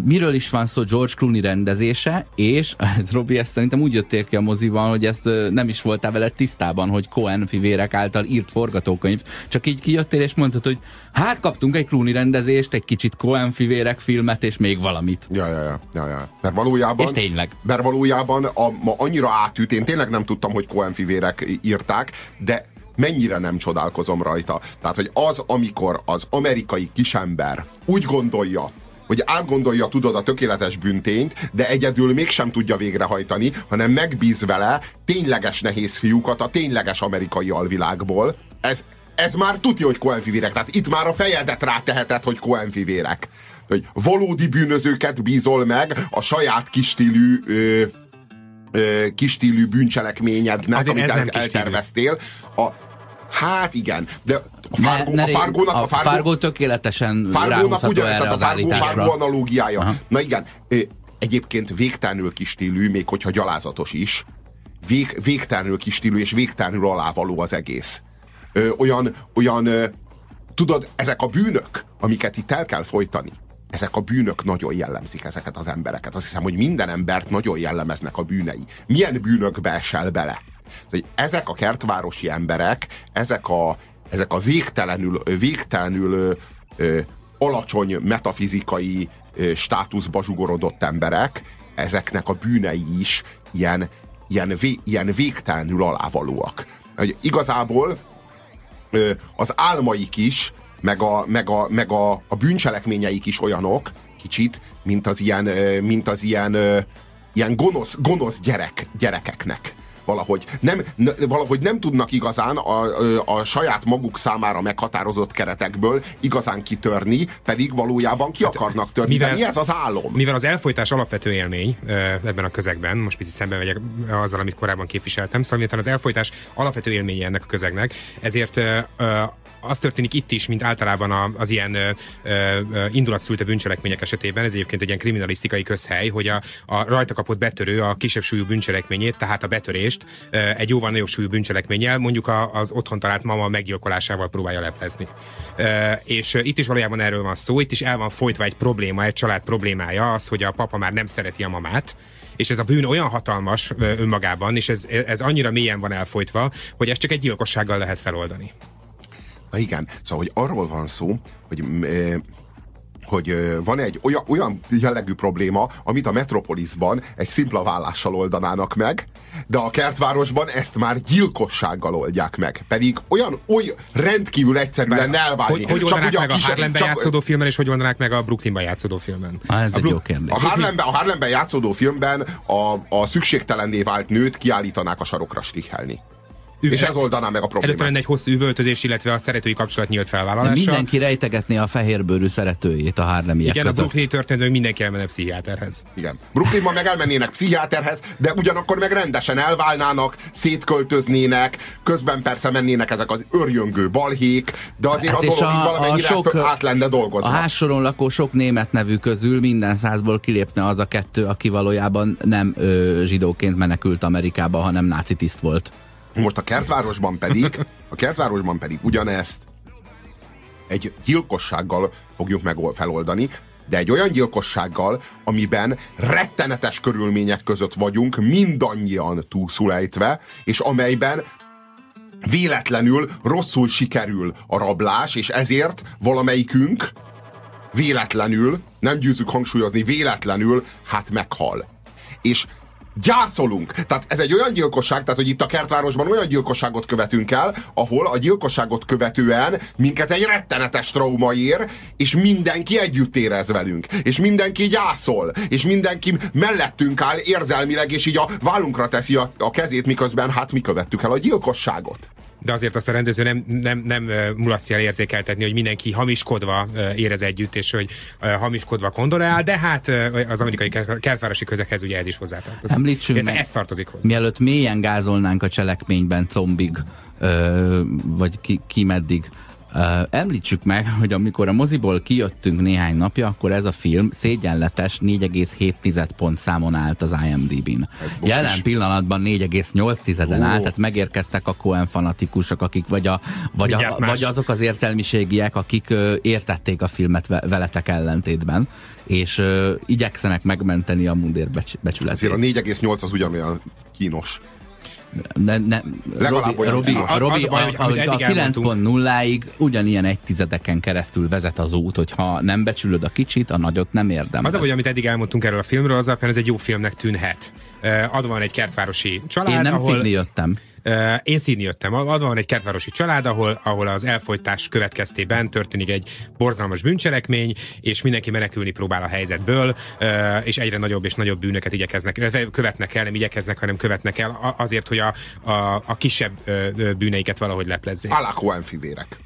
Miről is van szó George Clooney rendezése, és Robi, ezt szerintem úgy jöttél ki a moziban, hogy ezt nem is voltál vele tisztában, hogy Cohen fivérek által írt forgatókönyv, csak így kijöttél és mondtad, hogy hát kaptunk egy Clooney rendezést, egy kicsit Cohen fivérek filmet, és még valamit. Ja, ja, ja, ja, ja. Mert valójában, És tényleg. Mert valójában a, ma annyira átüt, én tényleg nem tudtam, hogy Cohen fivérek írták, de mennyire nem csodálkozom rajta. Tehát, hogy az, amikor az amerikai kisember úgy gondolja, hogy átgondolja, tudod, a tökéletes büntényt, de egyedül mégsem tudja végrehajtani, hanem megbíz vele tényleges nehéz fiúkat a tényleges amerikai alvilágból. Ez, ez már tudja, hogy Cohen fivérek. Tehát itt már a fejedet ráteheted, hogy Cohen fivérek. Hogy valódi bűnözőket bízol meg a saját kistílű ö, ö, kistílű bűncselekményednek, Azért amit el, elterveztél. A, hát igen, de a Ne- Fargo, ne a ré- Fargónak, a a Fargo, Fargo tökéletesen Fargónak ugyanez, erre tehát a az Fargo. Fargo analógiája. Aha. Na igen, egyébként végtelenül kis stílű, még hogyha gyalázatos is. Vég, végtelenül kis stílű és végtelenül alávaló az egész. Ö, olyan, olyan ö, tudod, ezek a bűnök, amiket itt el kell folytani, ezek a bűnök nagyon jellemzik ezeket az embereket. Azt hiszem, hogy minden embert nagyon jellemeznek a bűnei. Milyen bűnökbe esel bele? Hogy ezek a kertvárosi emberek, ezek a, ezek a végtelenül, végtelenül ö, alacsony metafizikai ö, státuszba zsugorodott emberek, ezeknek a bűnei is ilyen, ilyen, vé, ilyen végtelenül alávalóak. hogy igazából ö, az álmaik is, meg a, meg a, meg a, a bűncselekményeik is olyanok, kicsit, mint az ilyen, mint az ilyen, ilyen gonosz, gonosz gyerek, gyerekeknek valahogy nem, valahogy nem tudnak igazán a, a, saját maguk számára meghatározott keretekből igazán kitörni, pedig valójában ki hát, akarnak törni. Mivel, mi ez az álom? Mivel az elfolytás alapvető élmény ebben a közegben, most picit szemben megyek azzal, amit korábban képviseltem, szóval miután az elfolytás alapvető élménye ennek a közegnek, ezért az történik itt is, mint általában az ilyen indulatszülte bűncselekmények esetében, ez egyébként egy ilyen kriminalisztikai közhely, hogy a, a rajta kapott betörő a kisebb súlyú bűncselekményét, tehát a betörést egy jóval nagyobb súlyú bűncselekménnyel, mondjuk az otthon talált mama meggyilkolásával próbálja leplezni. És itt is valójában erről van szó, itt is el van folytva egy probléma, egy család problémája, az, hogy a papa már nem szereti a mamát, és ez a bűn olyan hatalmas önmagában, és ez, ez annyira mélyen van elfolytva, hogy ezt csak egy gyilkossággal lehet feloldani. Na igen, szóval, hogy arról van szó, hogy hogy van egy olyan, olyan jellegű probléma, amit a Metropolisban egy szimpla vállással oldanának meg, de a kertvárosban ezt már gyilkossággal oldják meg. Pedig olyan, olyan rendkívül egyszerű lenne elválni. Hogy, hogy oldanák meg a, a Harlemben csak, játszódó filmben, és hogy oldanák meg a Brooklynban játszódó filmben? Ah, ez a egy jó kérdés. A Harlemben, a Harlemben játszódó filmben a, a szükségtelenné vált nőt kiállítanák a sarokra strihelni és ez oldaná meg a problémát. Előtte lenne egy hosszú üvöltözés, illetve a szeretői kapcsolat nyílt felvállalása. Mindenki rejtegetné a fehérbőrű szeretőjét a Harlemiek Igen, között. a Brooklyni történetben mindenki elmenne pszichiáterhez. Igen. Brooklynban meg elmennének pszichiáterhez, de ugyanakkor meg rendesen elválnának, szétköltöznének, közben persze mennének ezek az örjöngő balhék, de azért hát a dolog a, valamennyire a sok, át lenne dolgozva. A házsoron lakó sok német nevű közül minden százból kilépne az a kettő, aki valójában nem ö, zsidóként menekült Amerikába, hanem náci tiszt volt. Most a kertvárosban pedig, a kertvárosban pedig ugyanezt egy gyilkossággal fogjuk meg feloldani, de egy olyan gyilkossággal, amiben rettenetes körülmények között vagyunk, mindannyian túlszulejtve, és amelyben véletlenül rosszul sikerül a rablás, és ezért valamelyikünk véletlenül, nem győzzük hangsúlyozni, véletlenül, hát meghal. És gyászolunk. Tehát ez egy olyan gyilkosság, tehát hogy itt a kertvárosban olyan gyilkosságot követünk el, ahol a gyilkosságot követően minket egy rettenetes trauma ér, és mindenki együtt érez velünk, és mindenki gyászol, és mindenki mellettünk áll érzelmileg, és így a vállunkra teszi a, a kezét, miközben hát mi követtük el a gyilkosságot de azért azt a rendező nem, nem, nem mulasztja érzékeltetni, hogy mindenki hamiskodva érez együtt, és hogy hamiskodva kondolál, de hát az amerikai kertvárosi közekhez ugye ez is hozzátartozik. Említsünk meg, ez tartozik hozzá. Mielőtt mélyen gázolnánk a cselekményben combig, vagy ki, ki meddig, említsük meg, hogy amikor a moziból kijöttünk néhány napja, akkor ez a film szégyenletes 4,7 pont számon állt az IMDb-n. Jelen is. pillanatban 4,8-en áll, tehát megérkeztek a Cohen fanatikusok, akik vagy, a, vagy, a, vagy azok az értelmiségiek, akik uh, értették a filmet ve veletek ellentétben, és uh, igyekszenek megmenteni a mundér becs becsületét. Azért a 4,8 az ugyanolyan kínos. Ne, ne, Robi, Robi, az, Robi az a, baj, a, a, a 9.0-ig ugyanilyen egy tizedeken keresztül vezet az út, hogyha nem becsülöd a kicsit, a nagyot nem érdemel. Az a, hogy amit eddig elmondtunk erről a filmről, az alapján ez egy jó filmnek tűnhet. Adva van egy kertvárosi család, Én nem ahol... jöttem. Én színi jöttem. Az van egy kertvárosi család, ahol, ahol az elfolytás következtében történik egy borzalmas bűncselekmény, és mindenki menekülni próbál a helyzetből, és egyre nagyobb és nagyobb bűnöket igyekeznek, követnek el, nem igyekeznek, hanem követnek el azért, hogy a, a, a kisebb bűneiket valahogy leplezzék. Alakó fivérek.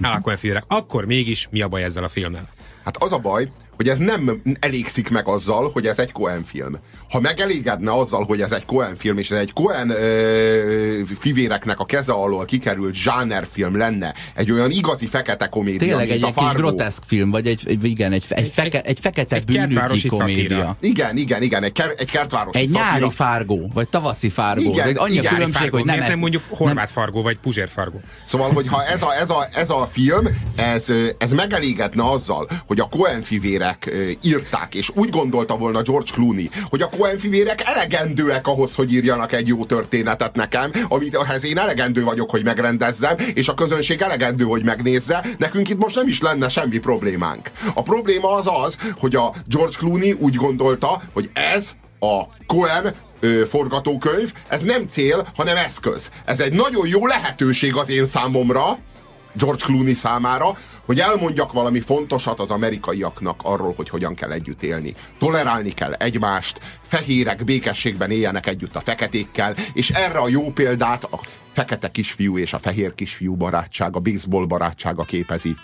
Alakó fivérek. Akkor mégis mi a baj ezzel a filmmel? Hát az a baj, hogy ez nem elégszik meg azzal, hogy ez egy Cohen film. Ha megelégedne azzal, hogy ez egy Cohen film, és ez egy Cohen ö, fivéreknek a keze alól kikerült film lenne, egy olyan igazi fekete komédia, Tényleg egy, a egy kis groteszk film, vagy egy, egy igen, egy, egy, feke, egy fekete egy bűnügyi komédia. Szatíra. Igen, igen, igen, egy, ker, egy kertvárosi Egy szatíra. nyári fárgó, vagy tavaszi fárgó. Igen, egy annyi igen, különbség, fárgó. hogy nem... nem mondjuk horvát fargó, vagy puzsér fargó. Szóval, hogyha ez a, ez a, ez a film, ez, ez megelégedne azzal, hogy a Cohen fivérek írt írták, és úgy gondolta volna George Clooney, hogy a Cohen fivérek elegendőek ahhoz, hogy írjanak egy jó történetet nekem, amit ahhez én elegendő vagyok, hogy megrendezzem, és a közönség elegendő, hogy megnézze, nekünk itt most nem is lenne semmi problémánk. A probléma az az, hogy a George Clooney úgy gondolta, hogy ez a Cohen forgatókönyv, ez nem cél, hanem eszköz. Ez egy nagyon jó lehetőség az én számomra, George Clooney számára, hogy elmondjak valami fontosat az amerikaiaknak arról, hogy hogyan kell együtt élni. Tolerálni kell egymást, fehérek békességben éljenek együtt a feketékkel, és erre a jó példát a fekete kisfiú és a fehér kisfiú barátsága, baseball barátsága képezi.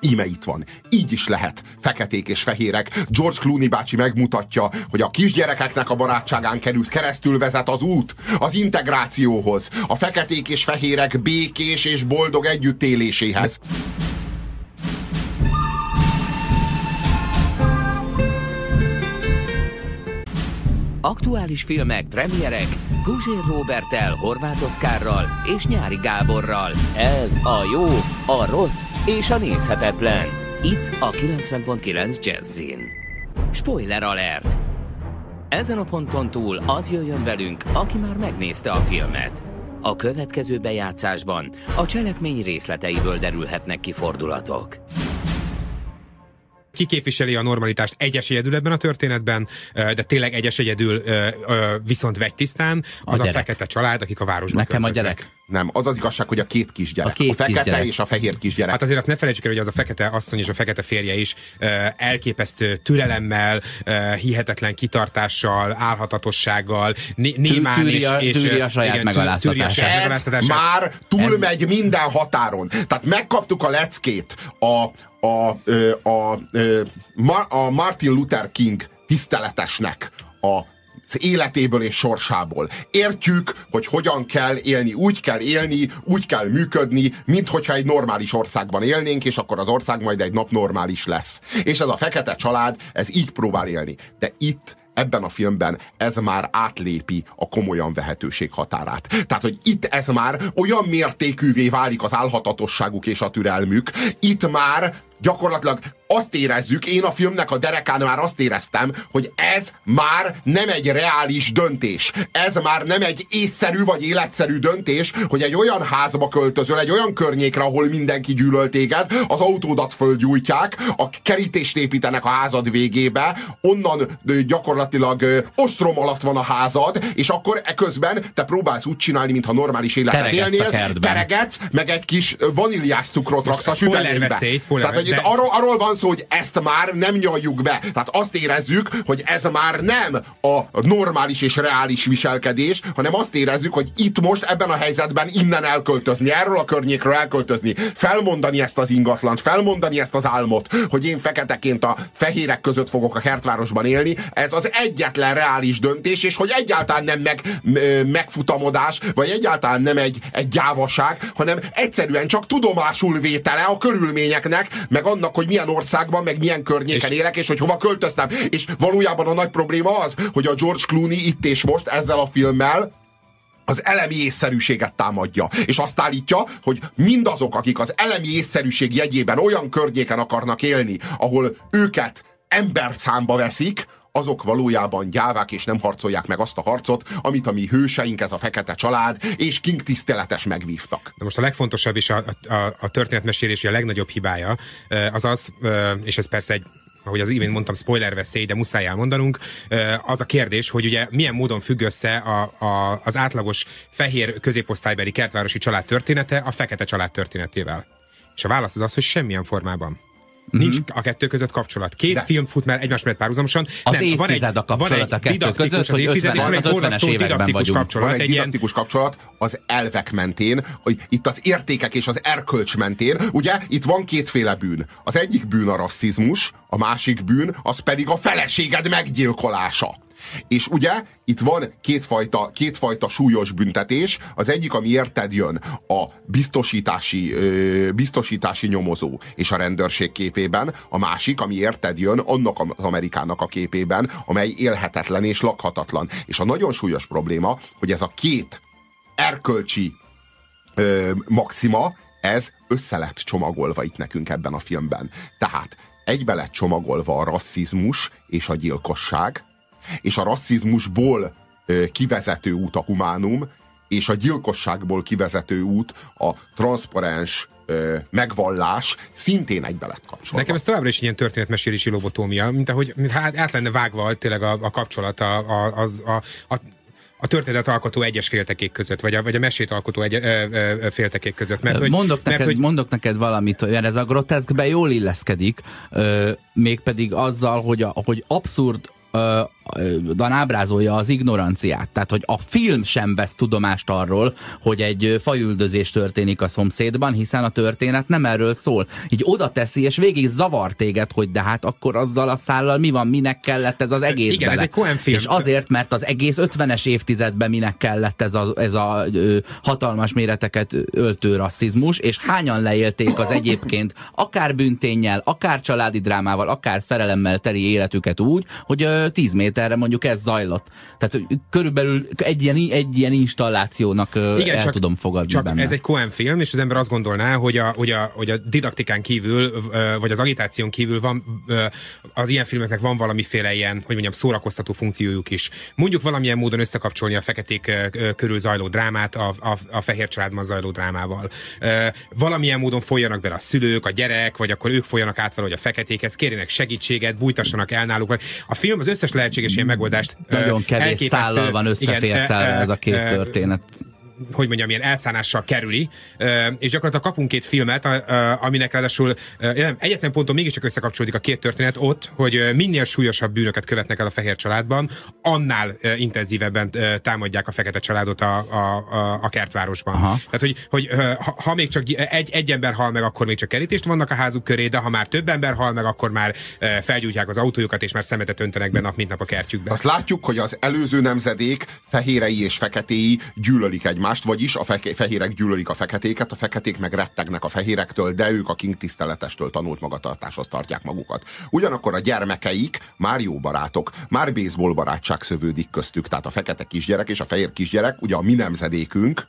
Íme itt van. Így is lehet. Feketék és fehérek. George Clooney bácsi megmutatja, hogy a kisgyerekeknek a barátságán kerül, keresztül vezet az út az integrációhoz. A feketék és fehérek békés és boldog együttéléséhez. Aktuális filmek, premierek Guzsér Robertel, Horváth Oszkárral és Nyári Gáborral. Ez a jó, a rossz és a nézhetetlen. Itt a 90.9 Jazzin. Spoiler alert! Ezen a ponton túl az jöjjön velünk, aki már megnézte a filmet. A következő bejátszásban a cselekmény részleteiből derülhetnek ki fordulatok ki képviseli a normalitást egyes egyedül ebben a történetben, de tényleg egyes egyedül viszont vegytisztán, az a, a fekete család, akik a városban Nekem költöznek. a gyerek. Nem, az az igazság, hogy a két kisgyerek. A, két a fekete kisgyerek. és a fehér kisgyerek. Hát azért azt ne felejtsük el, hogy az a fekete asszony és a fekete férje is uh, elképesztő türelemmel, uh, hihetetlen kitartással, álhatatossággal, némán és, és... Tűri a saját megaláztatását. Ez már túlmegy Ez... minden határon. Tehát megkaptuk a leckét a, a, a, a, a, a Martin Luther King tiszteletesnek a az életéből és sorsából. Értjük, hogy hogyan kell élni. Úgy kell élni, úgy kell működni, mint hogyha egy normális országban élnénk, és akkor az ország majd egy nap normális lesz. És ez a fekete család, ez így próbál élni. De itt ebben a filmben ez már átlépi a komolyan vehetőség határát. Tehát, hogy itt ez már olyan mértékűvé válik az álhatatosságuk és a türelmük, itt már gyakorlatilag azt érezzük, én a filmnek a derekán már azt éreztem, hogy ez már nem egy reális döntés. Ez már nem egy észszerű vagy életszerű döntés, hogy egy olyan házba költözöl, egy olyan környékre, ahol mindenki gyűlöl téged, az autódat földgyújtják, a kerítést építenek a házad végébe, onnan gyakorlatilag ostrom alatt van a házad, és akkor eközben te próbálsz úgy csinálni, mintha normális életet Teregetsz élnél, teregetsz, meg egy kis vaníliás cukrot raksz a süteménybe. Tehát, hogy de... arról, arról van szó, hogy ezt már nem nyaljuk be. Tehát azt érezzük, hogy ez már nem a normális és reális viselkedés, hanem azt érezzük, hogy itt most ebben a helyzetben innen elköltözni, erről a környékről elköltözni, felmondani ezt az ingatlant, felmondani ezt az álmot, hogy én feketeként a fehérek között fogok a kertvárosban élni, ez az egyetlen reális döntés, és hogy egyáltalán nem meg, megfutamodás, vagy egyáltalán nem egy, egy gyávaság, hanem egyszerűen csak tudomásul vétele a körülményeknek, meg annak, hogy milyen országban, meg milyen környéken és... élek, és hogy hova költöztem. És valójában a nagy probléma az, hogy a George Clooney itt és most ezzel a filmmel az elemi észszerűséget támadja. És azt állítja, hogy mindazok, akik az elemi észszerűség jegyében olyan környéken akarnak élni, ahol őket emberszámba veszik, azok valójában gyávák és nem harcolják meg azt a harcot, amit a mi hőseink, ez a fekete család és King tiszteletes megvívtak. De most a legfontosabb és a, a, a történetmesélési a legnagyobb hibája az az, és ez persze egy ahogy az imént mondtam, spoiler veszély, de muszáj elmondanunk, az a kérdés, hogy ugye milyen módon függ össze a, a, az átlagos fehér középosztálybeli kertvárosi család története a fekete család történetével. És a válasz az az, hogy semmilyen formában. Nincs uh-huh. a kettő között kapcsolat. Két De. film fut már egymás mellett párhuzamosan. Az nem, van egy, a kapcsolat van egy a kettő között, az évtized, és van egy borzasztó didaktikus kapcsolat. Van egy, egy didaktikus ilyen... kapcsolat az elvek mentén, hogy itt az értékek és az erkölcs mentén. Ugye itt van kétféle bűn. Az egyik bűn a rasszizmus, a másik bűn az pedig a feleséged meggyilkolása. És ugye itt van kétfajta, kétfajta súlyos büntetés. Az egyik, ami érted jön, a biztosítási, biztosítási nyomozó és a rendőrség képében, a másik, ami érted jön, annak az Amerikának a képében, amely élhetetlen és lakhatatlan. És a nagyon súlyos probléma, hogy ez a két erkölcsi ö, maxima, ez össze lett csomagolva itt nekünk ebben a filmben. Tehát egybe lett csomagolva a rasszizmus és a gyilkosság, és a rasszizmusból kivezető út a humánum, és a gyilkosságból kivezető út a transzparens megvallás szintén egybe lett kapcsolva. Nekem ez továbbra is ilyen történetmesélési lobotómia, mint ahogy mint hát át lenne vágva tényleg a, a kapcsolat a, a, az, a, a a történet alkotó egyes féltekék között, vagy a, vagy a mesét alkotó egy, ö, ö, féltekék között. Mert, hogy, mondok, neked, mert, hogy... mondok neked valamit, mert ez a groteszkbe jól illeszkedik, ö, mégpedig azzal, hogy, a, hogy abszurd ö, Dan ábrázolja az ignoranciát. Tehát, hogy a film sem vesz tudomást arról, hogy egy fajüldözés történik a szomszédban, hiszen a történet nem erről szól. Így oda teszi, és végig zavar téged, hogy de hát akkor azzal a szállal mi van, minek kellett ez az egész Igen, bele. ez egy Coen film. És azért, mert az egész 50-es évtizedben minek kellett ez a, ez a ö, hatalmas méreteket öltő rasszizmus, és hányan leélték az egyébként akár bünténnyel, akár családi drámával, akár szerelemmel teli életüket úgy, hogy ö, 10 méter erre mondjuk ez zajlott. Tehát körülbelül egy ilyen, egy ilyen installációnak Igen, el csak, tudom fogadni csak benne. ez egy Cohen film, és az ember azt gondolná, hogy a, hogy a, hogy a didaktikán kívül, vagy az agitáción kívül van, az ilyen filmeknek van valamiféle ilyen, hogy mondjam, szórakoztató funkciójuk is. Mondjuk valamilyen módon összekapcsolni a feketék körül zajló drámát a, a, a fehér családban zajló drámával. Valamilyen módon folyjanak bele a szülők, a gyerek, vagy akkor ők folyanak át valahogy a feketékhez, kérjenek segítséget, bújtassanak el náluk. A film az összes lehetséges ilyen megoldást. Nagyon kevés szállal van összefércelve ez a két történet hogy mondjam, ilyen elszánással kerüli, és gyakorlatilag kapunk két filmet, aminek ráadásul nem, egyetlen ponton mégiscsak összekapcsolódik a két történet ott, hogy minél súlyosabb bűnöket követnek el a fehér családban, annál intenzívebben támadják a fekete családot a, a, a, kertvárosban. Aha. Tehát, hogy, hogy ha, ha még csak egy, egy ember hal meg, akkor még csak kerítést vannak a házuk köré, de ha már több ember hal meg, akkor már felgyújtják az autójukat, és már szemetet öntenek be nap, mint nap a kertjükbe. Azt látjuk, hogy az előző nemzedék fehérei és feketéi gyűlölik egymást egymást, vagyis a fe- fehérek gyűlölik a feketéket, a feketék meg rettegnek a fehérektől, de ők a king tiszteletestől tanult magatartáshoz tartják magukat. Ugyanakkor a gyermekeik már jó barátok, már baseball barátság szövődik köztük, tehát a fekete kisgyerek és a fehér kisgyerek, ugye a mi nemzedékünk,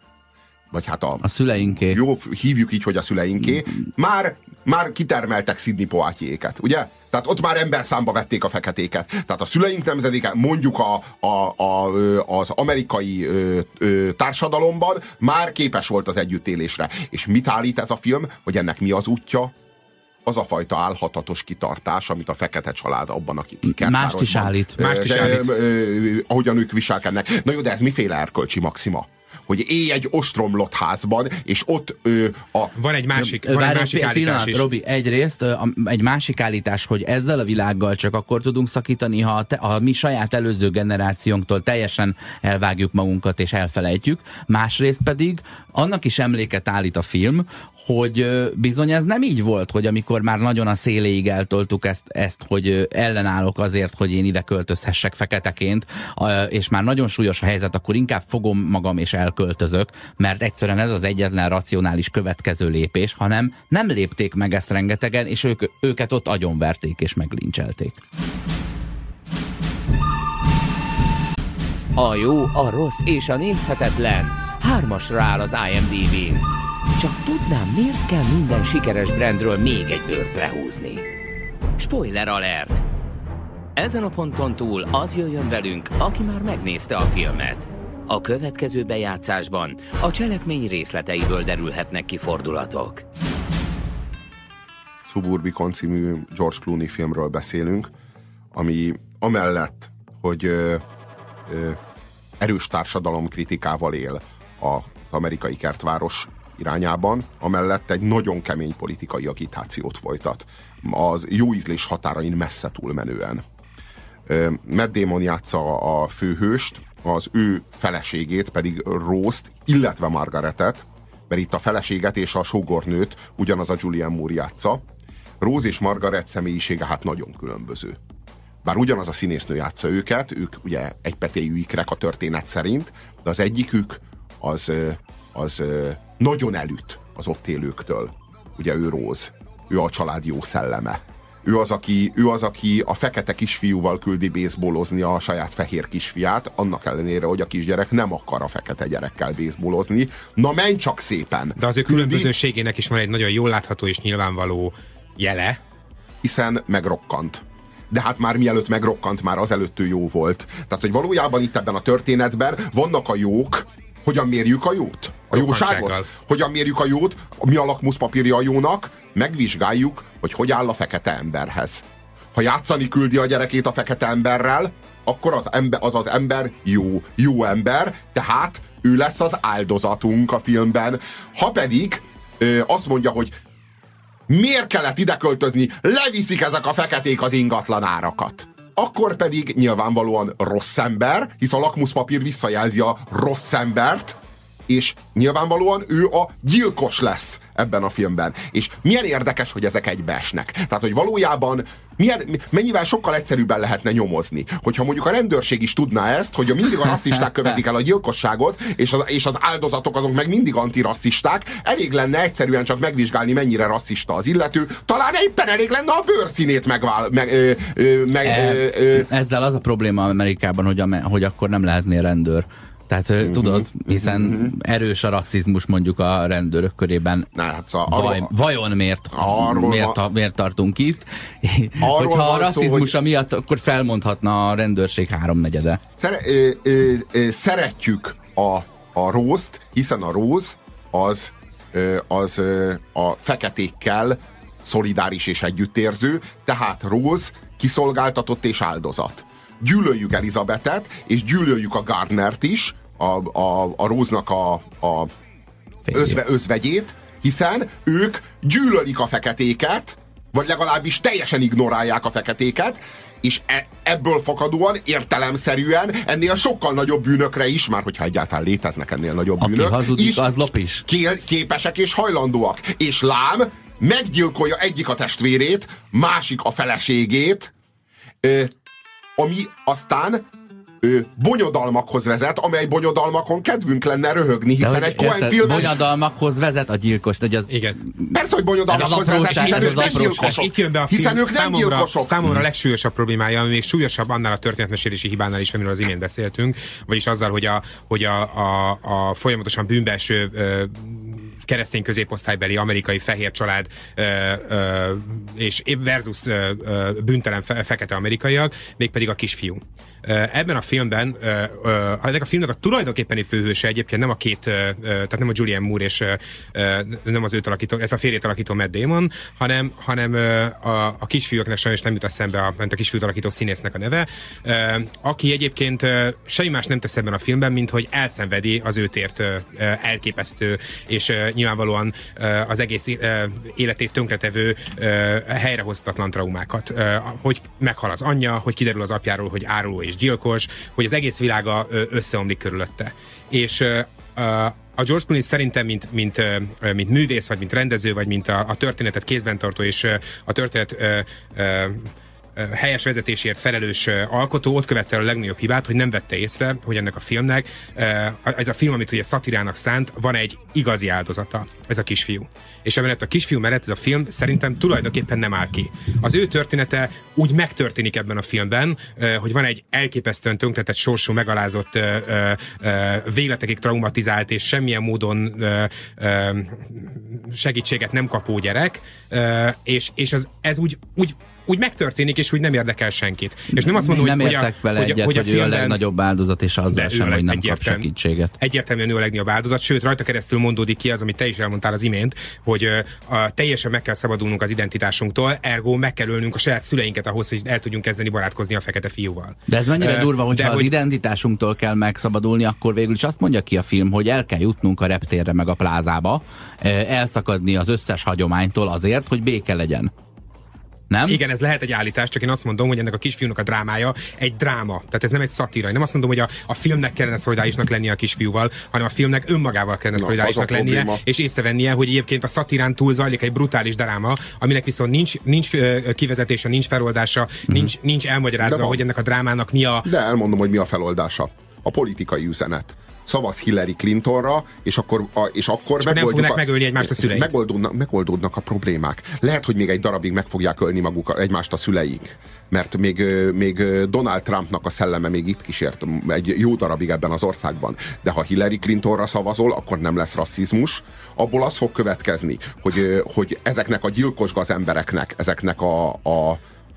vagy hát a, a szüleinké. Jó, hívjuk így, hogy a szüleinké, már, már kitermeltek Sidney Poitiéket, ugye? Tehát ott már ember számba vették a feketéket. Tehát a szüleink nemzedéke, mondjuk a, a, a, az amerikai ö, ö, társadalomban már képes volt az együttélésre. És mit állít ez a film, hogy ennek mi az útja? az a fajta álhatatos kitartás, amit a fekete család abban, akik Mást is állít. Mást is állít. Ö, ö, ahogyan ők viselkednek. Na jó, de ez miféle erkölcsi maxima? Hogy élj egy ostromlott házban, és ott ö, a... Van egy másik, van egy másik állítás pillanat, is. Robi, egyrészt egy másik állítás, hogy ezzel a világgal csak akkor tudunk szakítani, ha a, te, a mi saját előző generációnktól teljesen elvágjuk magunkat és elfelejtjük. Másrészt pedig annak is emléket állít a film, hogy bizony ez nem így volt, hogy amikor már nagyon a széléig eltoltuk ezt, ezt, hogy ellenállok azért, hogy én ide költözhessek feketeként, és már nagyon súlyos a helyzet, akkor inkább fogom magam és elköltözök, mert egyszerűen ez az egyetlen racionális következő lépés, hanem nem lépték meg ezt rengetegen, és ők, őket ott agyonverték és meglincselték. A jó, a rossz és a nézhetetlen hármasra áll az IMDb-n csak tudnám, miért kell minden sikeres brandről még egy bőrt lehúzni. Spoiler alert! Ezen a ponton túl az jöjjön velünk, aki már megnézte a filmet. A következő bejátszásban a cselekmény részleteiből derülhetnek ki fordulatok. Suburbicon című George Clooney filmről beszélünk, ami amellett, hogy ö, ö, erős társadalom kritikával él az amerikai kertváros irányában, amellett egy nagyon kemény politikai agitációt folytat. Az jó ízlés határain messze túlmenően. Matt Damon játsza a főhőst, az ő feleségét pedig Rose-t, illetve Margaretet, mert itt a feleséget és a sógornőt ugyanaz a Julian Moore játsza. Rose és Margaret személyisége hát nagyon különböző. Bár ugyanaz a színésznő játsza őket, ők ugye egy petéjű ikrek a történet szerint, de az egyikük az, az nagyon elüt az ott élőktől. Ugye ő Róz, ő a család jó szelleme. Ő az, aki, ő az, aki a fekete kisfiúval küldi baseballozni a saját fehér kisfiát, annak ellenére, hogy a kisgyerek nem akar a fekete gyerekkel baseballozni. Na menj csak szépen! De az ő különbözőségének is van egy nagyon jól látható és nyilvánvaló jele. Hiszen megrokkant de hát már mielőtt megrokkant, már azelőtt ő jó volt. Tehát, hogy valójában itt ebben a történetben vannak a jók, hogyan mérjük a jót? A jóságot? Hogyan mérjük a jót? Mi a lakmuszpapírja a jónak? Megvizsgáljuk, hogy hogy áll a fekete emberhez. Ha játszani küldi a gyerekét a fekete emberrel, akkor az, ember, az az ember jó, jó ember, tehát ő lesz az áldozatunk a filmben. Ha pedig ö, azt mondja, hogy miért kellett ide költözni, leviszik ezek a feketék az ingatlan árakat. Akkor pedig nyilvánvalóan rossz ember, hisz a lakmuszpapír visszajelzi a rossz embert, és nyilvánvalóan ő a gyilkos lesz ebben a filmben. És milyen érdekes, hogy ezek egybeesnek. Tehát, hogy valójában milyen, mennyivel sokkal egyszerűbben lehetne nyomozni. Hogyha mondjuk a rendőrség is tudná ezt, hogy mindig a rasszisták követik el a gyilkosságot, és az, és az áldozatok azok meg mindig antirasszisták, elég lenne egyszerűen csak megvizsgálni, mennyire rasszista az illető, talán éppen elég lenne a bőrszínét megvál, meg, ö, ö, meg e, ö, ö. Ezzel az a probléma Amerikában, hogy, a, hogy akkor nem lehetnél rendőr. Tehát uh-huh, tudod, hiszen uh-huh. erős a rasszizmus mondjuk a rendőrök körében. Na, hát szóval Vaj, arról, vajon miért, miért, a, miért tartunk itt? Hogyha a rasszizmus szó, miatt, akkor felmondhatna a rendőrség háromnegyede. Szere, ö, ö, ö, szeretjük a, a rózt, hiszen a róz az, ö, az ö, a feketékkel szolidáris és együttérző, tehát róz kiszolgáltatott és áldozat gyűlöljük Elizabetet, és gyűlöljük a Gardnert is, a, a, a Róznak a, a özve, özvegyét, hiszen ők gyűlölik a feketéket, vagy legalábbis teljesen ignorálják a feketéket, és e, ebből fakadóan értelemszerűen ennél sokkal nagyobb bűnökre is, már hogyha egyáltalán léteznek ennél nagyobb Aki bűnök, hazudik, is, az lop is. képesek és hajlandóak. És lám, meggyilkolja egyik a testvérét, másik a feleségét, ami aztán ő, bonyodalmakhoz vezet, amely bonyodalmakon kedvünk lenne röhögni, hiszen egy Cohen film Bonyodalmakhoz vezet a gyilkos, hogy az... Igen. Persze, hogy bonyodalmakhoz vezet, hiszen ők nem gyilkosok. Itt jön be a film, hiszen ők nem gyilkosok. Számomra a legsúlyosabb problémája, ami még súlyosabb annál a történetmesélési hibánál is, amiről az imént beszéltünk, vagyis azzal, hogy a, hogy a, a, a folyamatosan bűnbelső keresztény középosztálybeli amerikai fehér család ö, ö, és versus ö, ö, büntelen fe, fekete amerikaiak, mégpedig a kisfiú. Ebben a filmben, ennek a filmnek a tulajdonképpeni főhőse egyébként nem a két, tehát nem a Julian Moore és nem az őt alakító, ez a férjét alakító Matt Damon, hanem, hanem a, a kisfiúknak sajnos nem jut eszembe a, a kisfiút alakító színésznek a neve, aki egyébként semmi más nem tesz ebben a filmben, mint hogy elszenvedi az őt ért elképesztő és nyilvánvalóan az egész életét tönkretevő helyrehoztatlan traumákat. Hogy meghal az anyja, hogy kiderül az apjáról, hogy áruló és gyilkos, hogy az egész világa összeomlik körülötte. És a George Clooney szerintem, mint, mint, mint művész, vagy mint rendező, vagy mint a, a történetet kézben tartó, és a történet helyes vezetésért felelős alkotó ott követte a legnagyobb hibát, hogy nem vette észre, hogy ennek a filmnek, ez a film, amit ugye szatirának szánt, van egy igazi áldozata, ez a kisfiú. És emellett a kisfiú mellett ez a film szerintem tulajdonképpen nem áll ki. Az ő története úgy megtörténik ebben a filmben, hogy van egy elképesztően tönkretett sorsú, megalázott, véletekig traumatizált és semmilyen módon segítséget nem kapó gyerek, és, és az, ez úgy, úgy úgy megtörténik, és úgy nem érdekel senkit. És nem azt mondom, nem hogy, értek vele hogy, egyet, hogy, a, hogy ő a legnagyobb áldozat, és azzal sem, hogy nem kap segítséget. Egyértelműen ő a legnagyobb áldozat, sőt, rajta keresztül mondódik ki az, amit te is elmondtál az imént, hogy a, teljesen meg kell szabadulnunk az identitásunktól, ergo meg kell ölnünk a saját szüleinket ahhoz, hogy el tudjunk kezdeni barátkozni a fekete fiúval. De ez mennyire uh, durva, hogy ha hogy... az identitásunktól kell megszabadulni, akkor végül is azt mondja ki a film, hogy el kell jutnunk a reptérre meg a plázába, elszakadni az összes hagyománytól azért, hogy béke legyen. Nem? Igen, ez lehet egy állítás, csak én azt mondom, hogy ennek a kisfiúnak a drámája egy dráma. Tehát ez nem egy szatíra. Én nem azt mondom, hogy a, a filmnek kellene szolidárisnak lennie a kisfiúval, hanem a filmnek önmagával kellene szolidárisnak lennie, és észrevennie, hogy egyébként a szatirán túl zajlik egy brutális dráma, aminek viszont nincs, nincs kivezetése, nincs feloldása, mm-hmm. nincs, nincs elmagyarázva, hogy ennek a drámának mi a. De elmondom, hogy mi a feloldása. A politikai üzenet szavaz Hillary Clintonra, és akkor, a, és akkor és megoldjuk nem a, megölni egymást a szüleik. Megoldódnak, megoldódnak a problémák. Lehet, hogy még egy darabig meg fogják ölni maguk egymást a szüleik, mert még, még Donald Trumpnak a szelleme még itt kísért egy jó darabig ebben az országban. De ha Hillary Clintonra szavazol, akkor nem lesz rasszizmus. Abból az fog következni, hogy, hogy ezeknek a gyilkos gazembereknek, ezeknek a, a,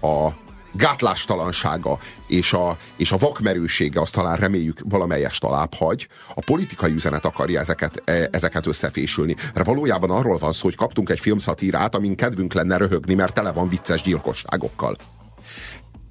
a gátlástalansága és a, és a vakmerősége, azt talán reméljük valamelyes talább hagy, a politikai üzenet akarja ezeket, e, ezeket összefésülni. Mert valójában arról van szó, hogy kaptunk egy filmszatírát, amin kedvünk lenne röhögni, mert tele van vicces gyilkosságokkal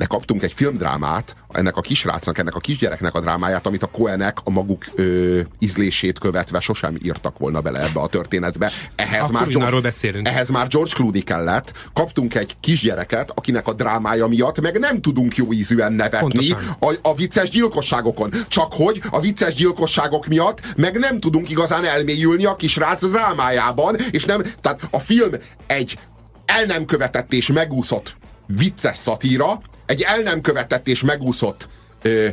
de kaptunk egy filmdrámát, ennek a kisrácnak, ennek a kisgyereknek a drámáját, amit a Coenek a maguk ö, ízlését követve sosem írtak volna bele ebbe a történetbe. Ehhez, Akkor már George, beszélünk. ehhez már George Clooney kellett. Kaptunk egy kisgyereket, akinek a drámája miatt meg nem tudunk jó ízűen nevetni a, a vicces gyilkosságokon. Csak hogy a vicces gyilkosságok miatt meg nem tudunk igazán elmélyülni a kisrác drámájában, és nem, tehát a film egy el nem követett és megúszott vicces szatíra, egy el nem követett és megúszott ö,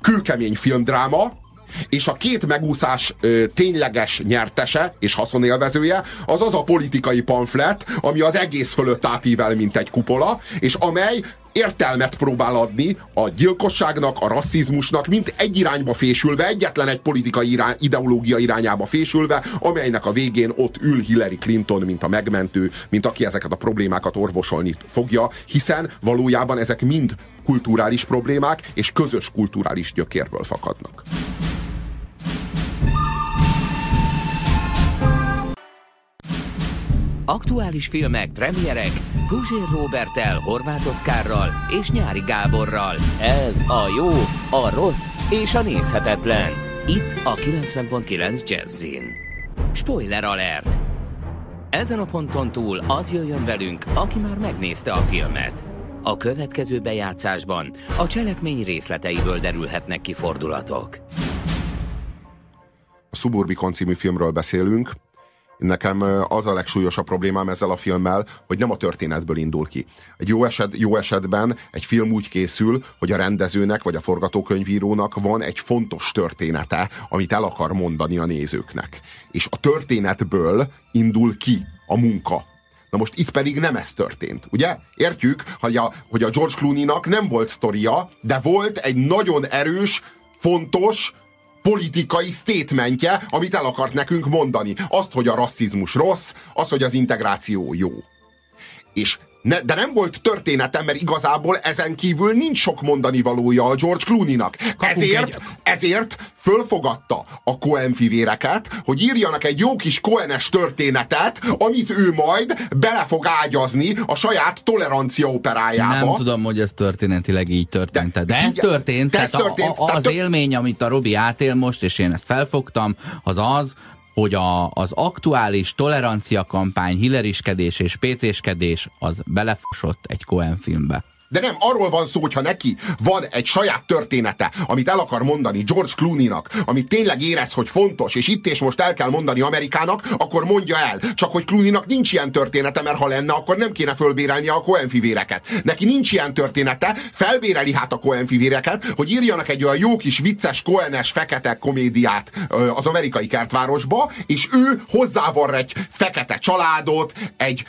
kőkemény filmdráma, és a két megúszás ö, tényleges nyertese és haszonélvezője az az a politikai pamflet, ami az egész fölött átível, mint egy kupola, és amely értelmet próbál adni a gyilkosságnak, a rasszizmusnak, mint egy irányba fésülve, egyetlen egy politikai irány, ideológia irányába fésülve, amelynek a végén ott ül Hillary Clinton, mint a megmentő, mint aki ezeket a problémákat orvosolni fogja, hiszen valójában ezek mind kulturális problémák és közös kulturális gyökérből fakadnak. Aktuális filmek, premierek, Guzsér Robertel, Horváth Oszkárral és Nyári Gáborral. Ez a jó, a rossz és a nézhetetlen. Itt a 90.9 Jazzin. Spoiler alert! Ezen a ponton túl az jöjjön velünk, aki már megnézte a filmet. A következő bejátszásban a cselekmény részleteiből derülhetnek ki fordulatok. A Suburbicon című filmről beszélünk, Nekem az a legsúlyosabb problémám ezzel a filmmel, hogy nem a történetből indul ki. Egy jó, eset, jó esetben egy film úgy készül, hogy a rendezőnek vagy a forgatókönyvírónak van egy fontos története, amit el akar mondani a nézőknek. És a történetből indul ki a munka. Na most itt pedig nem ez történt, ugye? Értjük, hogy a, hogy a George Clooney-nak nem volt sztoria, de volt egy nagyon erős, fontos, politikai statementje, amit el akart nekünk mondani. Azt, hogy a rasszizmus rossz, az, hogy az integráció jó. És ne, de nem volt történetem, mert igazából ezen kívül nincs sok mondani valója a George Clooney-nak. Ezért, egy... ezért fölfogadta a Cohen fivéreket, hogy írjanak egy jó kis Cohenes történetet, amit ő majd bele fog ágyazni a saját tolerancia operájába. Nem tudom, hogy ez történetileg így történt. De, de ez történt. De ez történt. A, a, az élmény, amit a Robi átél most, és én ezt felfogtam, az az, hogy a, az aktuális tolerancia kampány, hilleriskedés és pécéskedés az belefosott egy Cohen filmbe. De nem, arról van szó, hogyha neki van egy saját története, amit el akar mondani George Clooney-nak, amit tényleg érez, hogy fontos, és itt és most el kell mondani Amerikának, akkor mondja el. Csak hogy Clooney-nak nincs ilyen története, mert ha lenne, akkor nem kéne fölbérelni a Cohen fivéreket. Neki nincs ilyen története, felbéreli hát a Cohen fivéreket, hogy írjanak egy olyan jó kis vicces, Cohenes, fekete komédiát az amerikai kertvárosba, és ő hozzávar egy fekete családot, egy,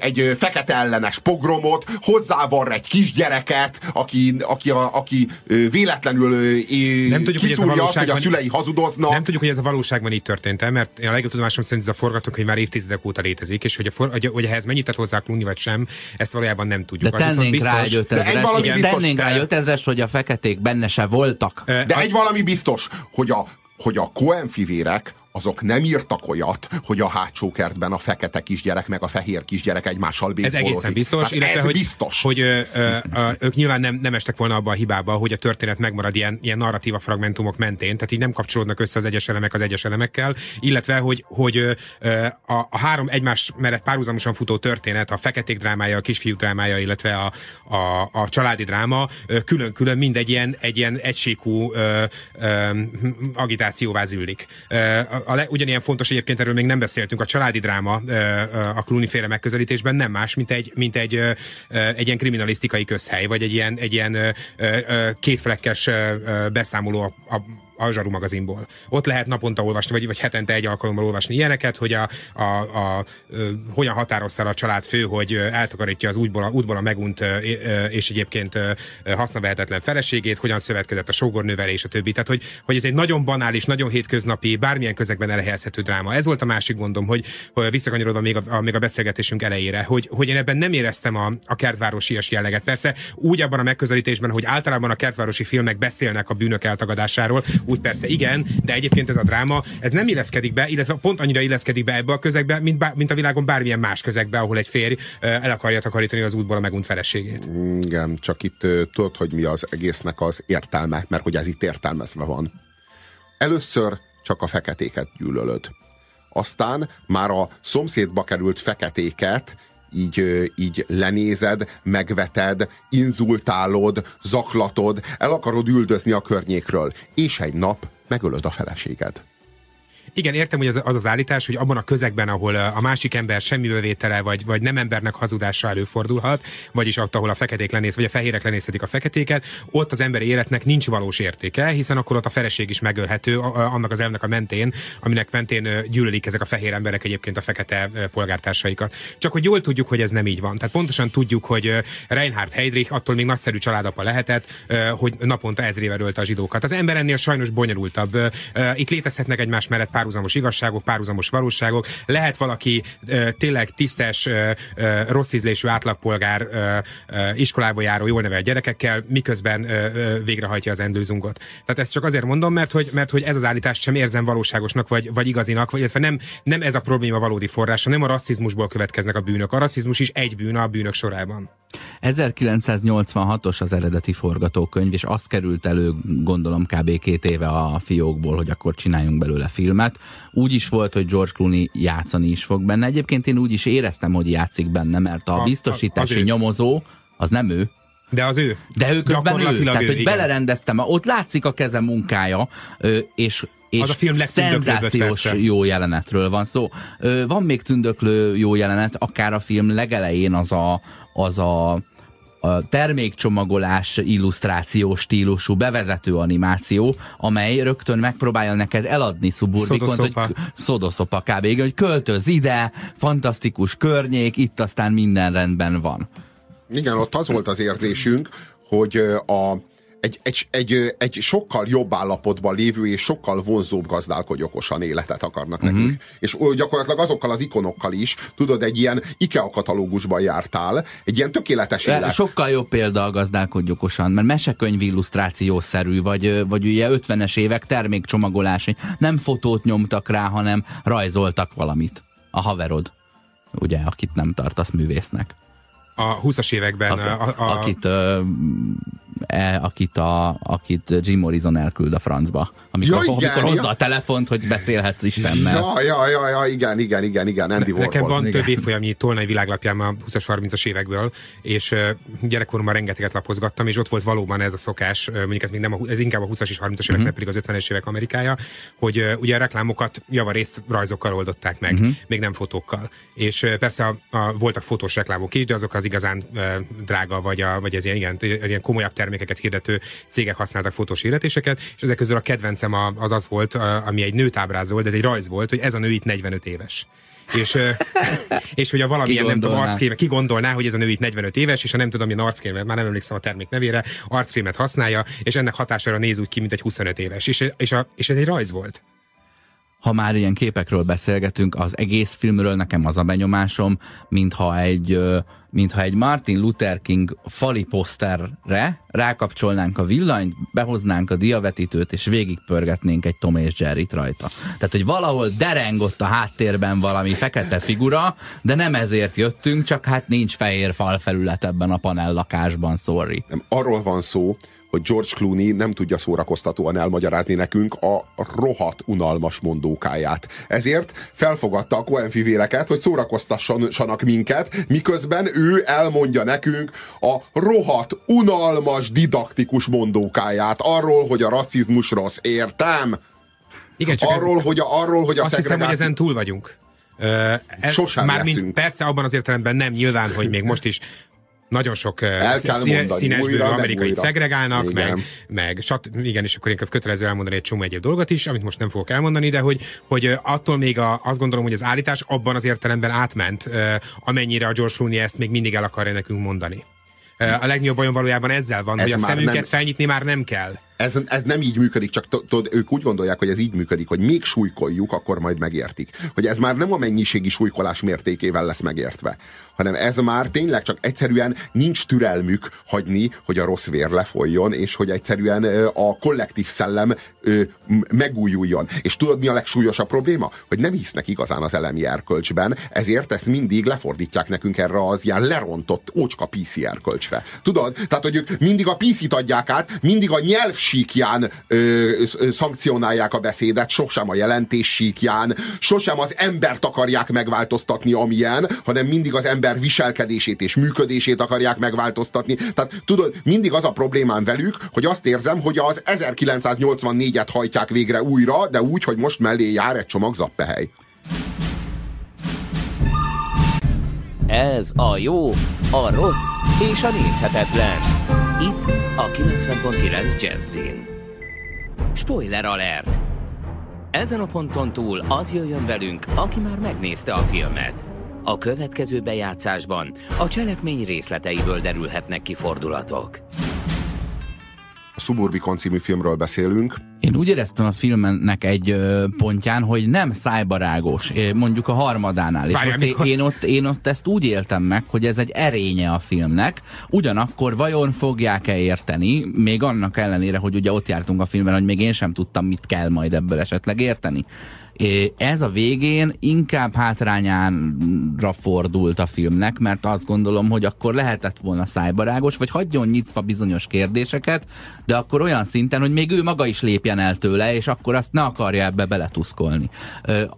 egy fekete ellenes pogromot, hozzávar egy egy kisgyereket, aki, aki, a, aki véletlenül nem tudjuk, hogy, ez a azt, hogy a szülei hazudoznak. Nem tudjuk, hogy ez a valóságban így történt mert a legjobb tudomásom szerint ez a forgatókönyv már évtizedek óta létezik, és hogy, a for, hogy, hogy ehhez mennyit tett hozzá Clooney vagy sem, ezt valójában nem tudjuk. De tennénk biztos, rá egy ötezres, tennénk rá egy ötezres, hogy a feketék benne se voltak. De egy valami biztos, hogy a, hogy a Cohen fivérek azok nem írtak olyat, hogy a hátsó kertben a fekete kisgyerek meg a fehér kisgyerek egymással Ez egészen biztos, hát illetve, ez hogy, biztos. hogy ö, ö, ö, ők nyilván nem, nem estek volna abba a hibába, hogy a történet megmarad ilyen, ilyen narratíva fragmentumok mentén, tehát így nem kapcsolódnak össze az egyes elemek az egyes elemekkel, illetve, hogy, hogy ö, a, a három egymás mellett párhuzamosan futó történet, a feketék drámája, a kisfiú drámája, illetve a, a, a családi dráma külön-külön mind egy ilyen, egy ilyen egységú ö, ö, agitációvá zűlik. Ö, a le, ugyanilyen fontos egyébként, erről még nem beszéltünk, a családi dráma a Clooney féle megközelítésben nem más, mint egy, mint egy, egy ilyen kriminalisztikai közhely, vagy egy ilyen, egy ilyen kétflekkes beszámoló a, a a Zsaru magazinból. Ott lehet naponta olvasni, vagy, vagy hetente egy alkalommal olvasni ilyeneket, hogy a, a, a, a hogyan határozta a család fő, hogy eltakarítja az útból a, útból a megunt és egyébként hasznavehetetlen feleségét, hogyan szövetkezett a sógornővel és a többi. Tehát, hogy, hogy ez egy nagyon banális, nagyon hétköznapi, bármilyen közegben elhelyezhető dráma. Ez volt a másik gondom, hogy, hogy visszakanyarodva még a, a, még a beszélgetésünk elejére, hogy, hogy én ebben nem éreztem a, a kertvárosias jelleget. Persze úgy abban a megközelítésben, hogy általában a kertvárosi filmek beszélnek a bűnök eltagadásáról, úgy persze igen, de egyébként ez a dráma, ez nem illeszkedik be, illetve pont annyira illeszkedik be ebbe a közegbe, mint, bá, mint a világon bármilyen más közegbe, ahol egy férj el akarja takarítani az útból a megunt feleségét. Igen, csak itt tudod, hogy mi az egésznek az értelme, mert hogy ez itt értelmezve van. Először csak a feketéket gyűlölöd. Aztán már a szomszédba került feketéket így, így lenézed, megveted, inzultálod, zaklatod, el akarod üldözni a környékről, és egy nap megölöd a feleséged. Igen, értem, hogy az, az az állítás, hogy abban a közegben, ahol a másik ember semmi bevétele, vagy, vagy nem embernek hazudása előfordulhat, vagyis ott, ahol a feketék lenéz, vagy a fehérek lenézhetik a feketéket, ott az emberi életnek nincs valós értéke, hiszen akkor ott a feleség is megölhető annak az elvnek a mentén, aminek mentén gyűlölik ezek a fehér emberek egyébként a fekete polgártársaikat. Csak hogy jól tudjuk, hogy ez nem így van. Tehát pontosan tudjuk, hogy Reinhard Heydrich attól még nagyszerű családapa lehetett, hogy naponta ezrével ölte a zsidókat. Az ember ennél sajnos bonyolultabb. Itt létezhetnek egymás mellett párhuzamos igazságok, párhuzamos valóságok. Lehet valaki tényleg tisztes, rossz ízlésű átlagpolgár iskolába járó, jól nevelt gyerekekkel, miközben végrehajtja az endőzungot. Tehát ezt csak azért mondom, mert hogy, mert hogy ez az állítás sem érzem valóságosnak, vagy, vagy igazinak, vagy illetve nem, nem ez a probléma valódi forrása, nem a rasszizmusból következnek a bűnök. A rasszizmus is egy bűn a bűnök sorában. 1986-os az eredeti forgatókönyv, és az került elő, gondolom kb. két éve a fiókból, hogy akkor csináljunk belőle filmet. Úgy is volt, hogy George Clooney játszani is fog benne. Egyébként én úgy is éreztem, hogy játszik benne, mert a, a biztosítási a, nyomozó, az nem ő, de az ő. De ő közben ő. Tehát, ő, hogy igen. belerendeztem, ott látszik a keze munkája, és és az a film szenzációs jó jelenetről van szó. Van még tündöklő jó jelenet, akár a film legelején az a, az a a termékcsomagolás illusztráció stílusú bevezető animáció, amely rögtön megpróbálja neked eladni szuburbikont, hogy szodoszopa kb. hogy költöz ide, fantasztikus környék, itt aztán minden rendben van. Igen, ott az volt az érzésünk, hogy a egy, egy, egy, egy sokkal jobb állapotban lévő és sokkal vonzóbb gazdálkodj okosan életet akarnak nekünk. Uh-huh. És gyakorlatilag azokkal az ikonokkal is, tudod, egy ilyen IKEA katalógusban jártál, egy ilyen tökéletes De élet. Sokkal jobb példa a gazdálkodj okosan, mert mesekönyv illusztrációszerű, vagy, vagy ugye 50-es évek termékcsomagolási. Nem fotót nyomtak rá, hanem rajzoltak valamit. A haverod, ugye, akit nem tartasz művésznek. A 20-as években... A, a, a, akit e, akit, a, akit Jim Morrison elküld a francba. Amikor, ja, igen, amikor hozza ja. a telefont, hogy beszélhetsz Istennel. Ja, ja, ja, ja igen, igen, igen, igen, Andy Warhol. Nekem van igen. több évfolyamnyi tolnai világlapjám a 20-as, 30-as évekből, és gyerekkoromban rengeteget lapozgattam, és ott volt valóban ez a szokás, mondjuk ez, még nem a, ez inkább a 20-as és 30-as évek, uh-huh. pedig az 50-es évek Amerikája, hogy ugye a reklámokat javarészt rajzokkal oldották meg, uh-huh. még nem fotókkal. És persze a, a, voltak fotós reklámok is, de azok az igazán uh, drága, vagy, a, vagy ez ilyen, igen, ilyen komolyabb termékeket hirdető cégek használtak fotós hirdetéseket, és ezek közül a kedvencem az az volt, ami egy nőt ábrázol, de ez egy rajz volt, hogy ez a nő itt 45 éves. És, és hogy a valamilyen, nem tudom, arckrémet, ki gondolná, hogy ez a nő itt 45 éves, és ha nem tudom, milyen arckrémet, már nem emlékszem a termék nevére, arckrémet használja, és ennek hatására néz úgy ki, mint egy 25 éves. És, és, a, és ez egy rajz volt. Ha már ilyen képekről beszélgetünk, az egész filmről nekem az a benyomásom, mintha egy mintha egy Martin Luther King fali poszterre rákapcsolnánk a villanyt, behoznánk a diavetítőt, és végigpörgetnénk egy Tom és jerry rajta. Tehát, hogy valahol derengott a háttérben valami fekete figura, de nem ezért jöttünk, csak hát nincs fehér falfelület ebben a panel lakásban, sorry. Nem, arról van szó, hogy George Clooney nem tudja szórakoztatóan elmagyarázni nekünk a rohat unalmas mondókáját. Ezért felfogadta a Coen fivéreket, hogy szórakoztassanak minket, miközben ő elmondja nekünk a rohat unalmas didaktikus mondókáját arról, hogy a rasszizmus rossz. Értem? Igen, csak arról, ez, hogy a, arról, hogy a azt hiszem, hogy ezen túl vagyunk. Uh, Sosem már mint, persze abban az értelemben nem nyilván, hogy még most is nagyon sok színesbőrű amerikai szegregálnak, meg, meg sat, igen, és akkor inkább kötelező elmondani egy csomó egyéb dolgot is, amit most nem fogok elmondani, de hogy, hogy attól még a, azt gondolom, hogy az állítás abban az értelemben átment, amennyire a George Clooney ezt még mindig el akarja nekünk mondani. A legnagyobb bajom valójában ezzel van, Ez hogy a szemünket nem... felnyitni már nem kell. Ez, ez nem így működik, csak tudod, ők úgy gondolják, hogy ez így működik, hogy még súlykoljuk, akkor majd megértik. Hogy ez már nem a mennyiségi súlykolás mértékével lesz megértve, hanem ez már tényleg csak egyszerűen nincs türelmük hagyni, hogy a rossz vér lefolyjon, és hogy egyszerűen a kollektív szellem megújuljon. És tudod, mi a legsúlyosabb probléma? Hogy nem hisznek igazán az elemi erkölcsben, ezért ezt mindig lefordítják nekünk erre az ilyen lerontott ócska PC erkölcsre. Tudod? Tehát, hogy ők mindig a PC-t adják át, mindig a nyelv síkján ö, szankcionálják a beszédet, sosem a jelentés síkján, sosem az embert akarják megváltoztatni, amilyen, hanem mindig az ember viselkedését és működését akarják megváltoztatni. Tehát tudod, mindig az a problémám velük, hogy azt érzem, hogy az 1984-et hajtják végre újra, de úgy, hogy most mellé jár egy csomag zappehely. Ez a jó, a rossz és a nézhetetlen. Itt a 90.9 Jazzin. Spoiler alert! Ezen a ponton túl az jöjjön velünk, aki már megnézte a filmet. A következő bejátszásban a cselekmény részleteiből derülhetnek ki fordulatok. A Suburbicon című filmről beszélünk. Én úgy éreztem a filmnek egy pontján, hogy nem szájbarágos, mondjuk a harmadánál. Várjál, és ott én, ott, én ott ezt úgy éltem meg, hogy ez egy erénye a filmnek. Ugyanakkor vajon fogják-e érteni, még annak ellenére, hogy ugye ott jártunk a filmben, hogy még én sem tudtam, mit kell majd ebből esetleg érteni. Ez a végén inkább hátrányánra fordult a filmnek, mert azt gondolom, hogy akkor lehetett volna szájbarágos, vagy hagyjon nyitva bizonyos kérdéseket, de akkor olyan szinten, hogy még ő maga is lépjen el tőle, és akkor azt ne akarja ebbe beletuszkolni.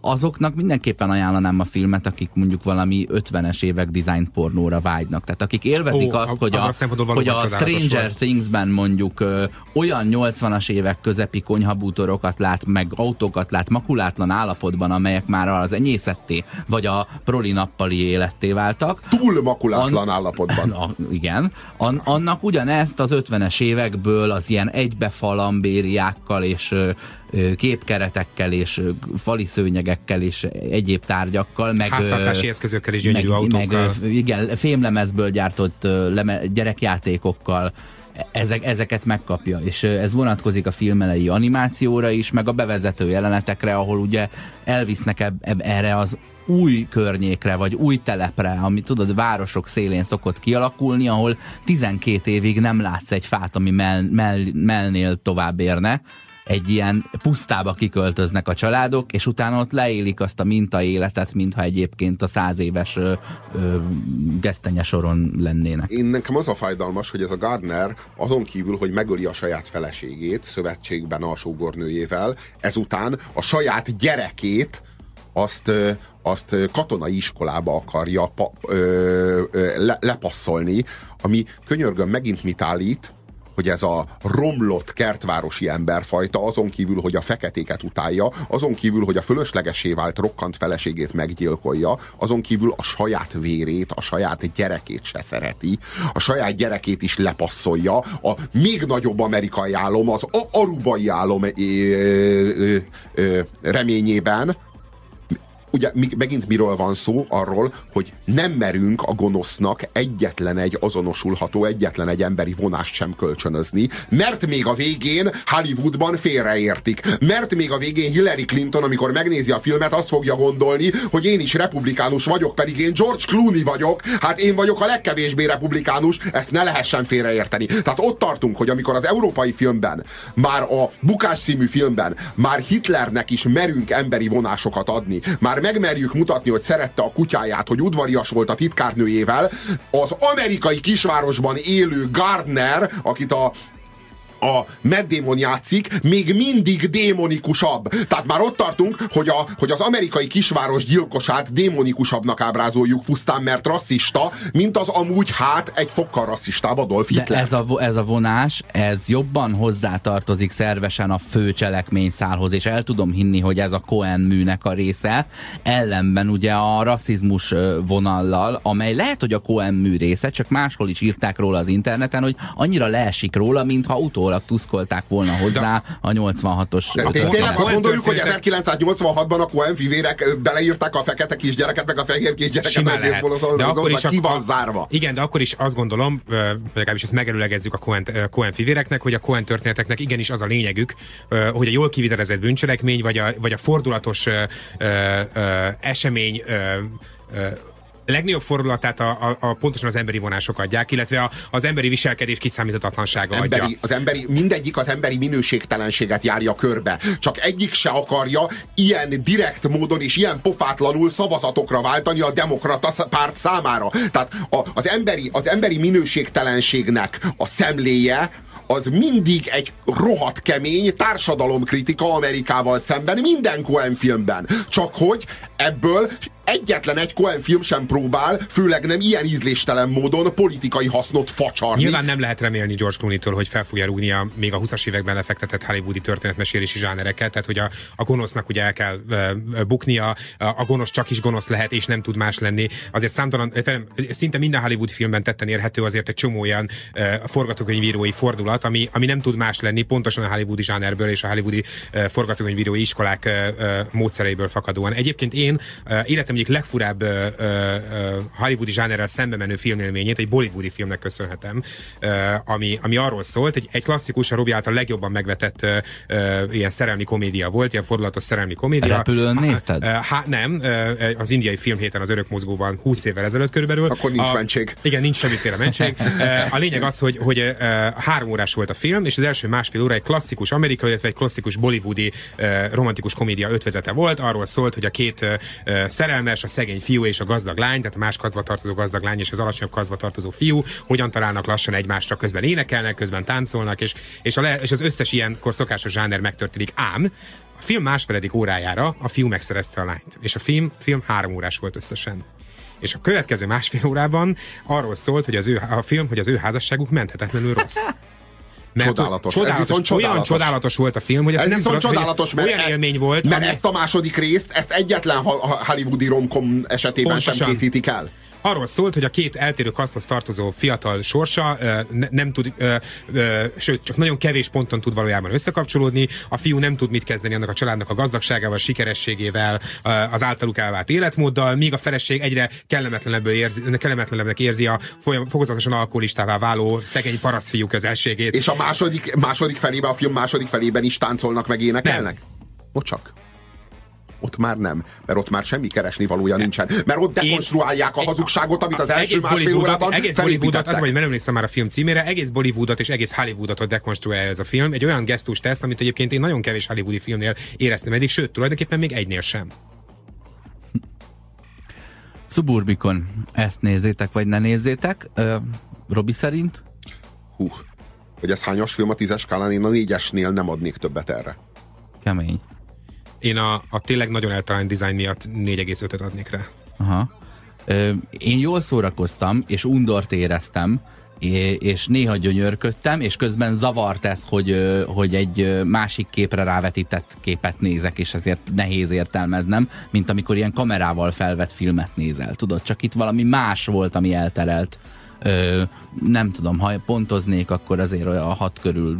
Azoknak mindenképpen ajánlanám a filmet, akik mondjuk valami 50-es évek design pornóra vágynak. Tehát akik élvezik Ó, azt, a- hogy a, a hogy a Stranger. Thingsben mondjuk ö, olyan 80-as évek közepi konyhabútorokat lát, meg autókat lát makulátlan állapotban, amelyek már az enyészetté, vagy a proli nappali életté váltak. Túl makulátlan An- állapotban. A, igen. An, annak ugyanezt az 50-es évekből az ilyen egybefalambériákkal és képkeretekkel és fali szőnyegekkel és egyéb tárgyakkal, meg Háztartási eszközökkel és gyönyörű meg, autókkal. Meg, igen, fémlemezből gyártott leme, gyerekjátékokkal ezek, ezeket megkapja, és ez vonatkozik a film elejé animációra is, meg a bevezető jelenetekre, ahol ugye elvisznek eb, eb, erre az új környékre, vagy új telepre, ami tudod, városok szélén szokott kialakulni, ahol 12 évig nem látsz egy fát, ami mell, mell, mellnél tovább érne, egy ilyen pusztába kiköltöznek a családok, és utána ott leélik azt a minta életet, mintha egyébként a száz éves ö, ö, gesztenye soron lennének. Én nekem az a fájdalmas, hogy ez a Gardner azon kívül, hogy megöli a saját feleségét szövetségben a ezután a saját gyerekét azt, azt katonai iskolába akarja pa, ö, ö, le, lepasszolni, ami könyörgöm megint mit állít, hogy ez a romlott kertvárosi emberfajta azon kívül, hogy a feketéket utálja, azon kívül, hogy a fölöslegesé vált rokkant feleségét meggyilkolja, azon kívül a saját vérét, a saját gyerekét se szereti, a saját gyerekét is lepasszolja, a még nagyobb amerikai álom, az arubai álom ö, ö, ö, reményében, ugye megint miről van szó? Arról, hogy nem merünk a gonosznak egyetlen egy azonosulható, egyetlen egy emberi vonást sem kölcsönözni, mert még a végén Hollywoodban félreértik. Mert még a végén Hillary Clinton, amikor megnézi a filmet, azt fogja gondolni, hogy én is republikánus vagyok, pedig én George Clooney vagyok, hát én vagyok a legkevésbé republikánus, ezt ne lehessen félreérteni. Tehát ott tartunk, hogy amikor az európai filmben, már a Bukás című filmben, már Hitlernek is merünk emberi vonásokat adni, már megmerjük mutatni, hogy szerette a kutyáját, hogy udvarias volt a titkárnőjével, az amerikai kisvárosban élő Gardner, akit a a Damon játszik, még mindig démonikusabb. Tehát már ott tartunk, hogy, a, hogy az amerikai kisváros gyilkosát démonikusabbnak ábrázoljuk pusztán, mert rasszista, mint az amúgy hát egy fokkal rasszistább Adolf De Hitler. ez a, ez a vonás, ez jobban hozzátartozik szervesen a fő cselekményszálhoz, és el tudom hinni, hogy ez a Cohen műnek a része, ellenben ugye a rasszizmus vonallal, amely lehet, hogy a Cohen mű része, csak máshol is írták róla az interneten, hogy annyira leesik róla, mintha utólag utólag tuszkolták volna hozzá a 86-os. De, tényleg azt gondoljuk, hogy 1986-ban a Cohen fivérek beleírták a fekete kisgyereket, meg a fehér kisgyereket, Simán lehet. az, De akkor is ki van zárva. Igen, de akkor is azt gondolom, legalábbis ezt megerőlegezzük a Cohen, Cohen fivéreknek, hogy a Cohen történeteknek igenis az a lényegük, hogy a jól kivitelezett bűncselekmény, vagy a, vagy a fordulatos ö, ö, ö, esemény ö, ö, legnagyobb fordulatát a, a, a pontosan az emberi vonások adják, illetve a, az emberi viselkedés kiszámíthatatlansága adja. emberi, az emberi, mindegyik az emberi minőségtelenséget járja körbe. Csak egyik se akarja ilyen direkt módon és ilyen pofátlanul szavazatokra váltani a demokrata párt számára. Tehát a, az, emberi, az emberi minőségtelenségnek a szemléje az mindig egy rohadt kemény társadalomkritika Amerikával szemben minden Coen filmben. Csak hogy ebből egyetlen egy Coen film sem próbál, főleg nem ilyen ízléstelen módon politikai hasznot facsarni. Nyilván nem lehet remélni George Clooney-től, hogy fel fogja rúgni a még a 20-as években lefektetett hollywoodi történetmesélési zsánereket, tehát hogy a, a gonosznak ugye el kell uh, buknia, a, a gonosz csak is gonosz lehet, és nem tud más lenni. Azért számtalan, szinte minden Hollywood filmben tetten érhető azért egy csomó olyan uh, forgatókönyvírói fordulat, ami, ami nem tud más lenni, pontosan a hollywoodi zsánerből és a hollywoodi uh, forgatókönyvírói iskolák uh, uh, módszereiből fakadóan. Egyébként én uh, életem egyik legfurább uh, uh, hollywoodi zsánerrel szembe menő filmélményét egy bollywoodi filmnek köszönhetem, uh, ami, ami arról szólt, egy, egy klasszikus, a Robi által legjobban megvetett uh, uh, ilyen szerelmi komédia volt, ilyen fordulatos szerelmi komédia. Repülőn nézted? Uh, há, nem, uh, az indiai filmhéten az örök mozgóban 20 évvel ezelőtt körülbelül. Akkor nincs a, mentség. Igen, nincs semmiféle mentség. Uh, a lényeg az, hogy, hogy uh, három órás volt a film, és az első másfél óra egy klasszikus amerikai, illetve egy klasszikus bollywoodi uh, romantikus komédia ötvezete volt. Arról szólt, hogy a két uh, szerelmes, a szegény fiú és a gazdag lány, tehát a más kazba tartozó gazdag lány és az alacsonyabb kazba tartozó fiú, hogyan találnak lassan egymásra, közben énekelnek, közben táncolnak, és, és, a le, és az összes ilyenkor szokásos zsáner megtörténik. Ám a film másfeledik órájára a fiú megszerezte a lányt. És a film, film három órás volt összesen. És a következő másfél órában arról szólt, hogy az ő, a film, hogy az ő házasságuk menthetetlenül rossz. Mert Csodálatos. Ez csodálatos, olyan csodálatos. csodálatos volt a film, hogy Ez nem viszont hogy csodálatos, mert, olyan e- élmény volt, mert ami- ezt a második részt, ezt egyetlen hollywoodi romkom esetében sem Pontosan. készítik el. Arról szólt, hogy a két eltérő kaszthoz tartozó fiatal sorsa ne, nem tud, ö, ö, sőt, csak nagyon kevés ponton tud valójában összekapcsolódni. A fiú nem tud mit kezdeni annak a családnak a gazdagságával, sikerességével, az általuk elvált életmóddal, míg a feleség egyre kellemetlenebből érzi, kellemetlenebbnek érzi a folyam, fokozatosan alkoholistává váló szegény parasztfiú közelségét. És a második, második felében, a film második felében is táncolnak, meg énekelnek? Ott csak. Ott már nem, mert ott már semmi keresni valója nincsen. Mert ott dekonstruálják a hazugságot, amit az első egész másfél órában egész Bollywoodot, az, vagy nem emlékszem már a film címére, egész Bollywoodot és egész Hollywoodot dekonstruálja ez a film. Egy olyan gesztus tesz, amit egyébként én nagyon kevés hollywoodi filmnél éreztem eddig, sőt, tulajdonképpen még egynél sem. Suburbicon, ezt nézzétek, vagy ne nézzétek. Robi szerint? Hú, hogy ez hányas film a tízes skálán, én a négyesnél nem adnék többet erre. Kemény. Én a, a tényleg nagyon eltalált design miatt 4,5-öt adnék rá. Aha. Ö, én jól szórakoztam, és undort éreztem, és néha gyönyörködtem, és közben zavart ez, hogy, hogy egy másik képre rávetített képet nézek, és ezért nehéz értelmeznem, mint amikor ilyen kamerával felvett filmet nézel. Tudod, csak itt valami más volt, ami elterelt. Ö, nem tudom, ha pontoznék, akkor azért olyan hat körül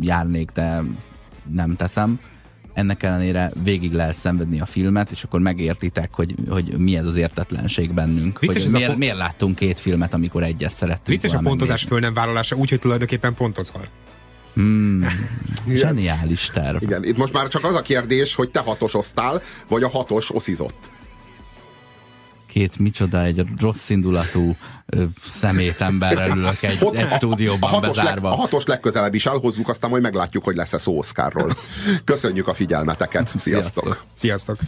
járnék, de nem teszem ennek ellenére végig lehet szenvedni a filmet, és akkor megértitek, hogy, hogy mi ez az értetlenség bennünk. Vicces hogy miért, pont- miért láttunk két filmet, amikor egyet szerettünk Vicces a pontozás föl nem vállalása, úgyhogy tulajdonképpen pontozol. Zseniális terv. Igen, itt most már csak az a kérdés, hogy te hatosoztál, vagy a hatos oszizott. Két micsoda, egy rossz indulatú szemét emberrel ülök egy, Hot- egy stúdióban a, hatos leg, bezárva. a hatos legközelebb is elhozzuk, aztán majd meglátjuk, hogy lesz-e szó Oscarról. Köszönjük a figyelmeteket. Sziasztok! Sziasztok. Sziasztok!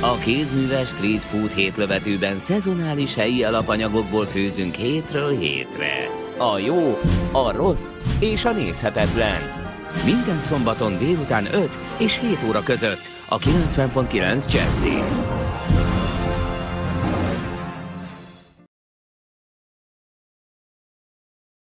A kézműves street food hétlövetőben szezonális helyi alapanyagokból főzünk hétről hétre. A jó, a rossz és a nézhetetlen. Minden szombaton délután 5 és 7 óra között a 90.9 Jazzy.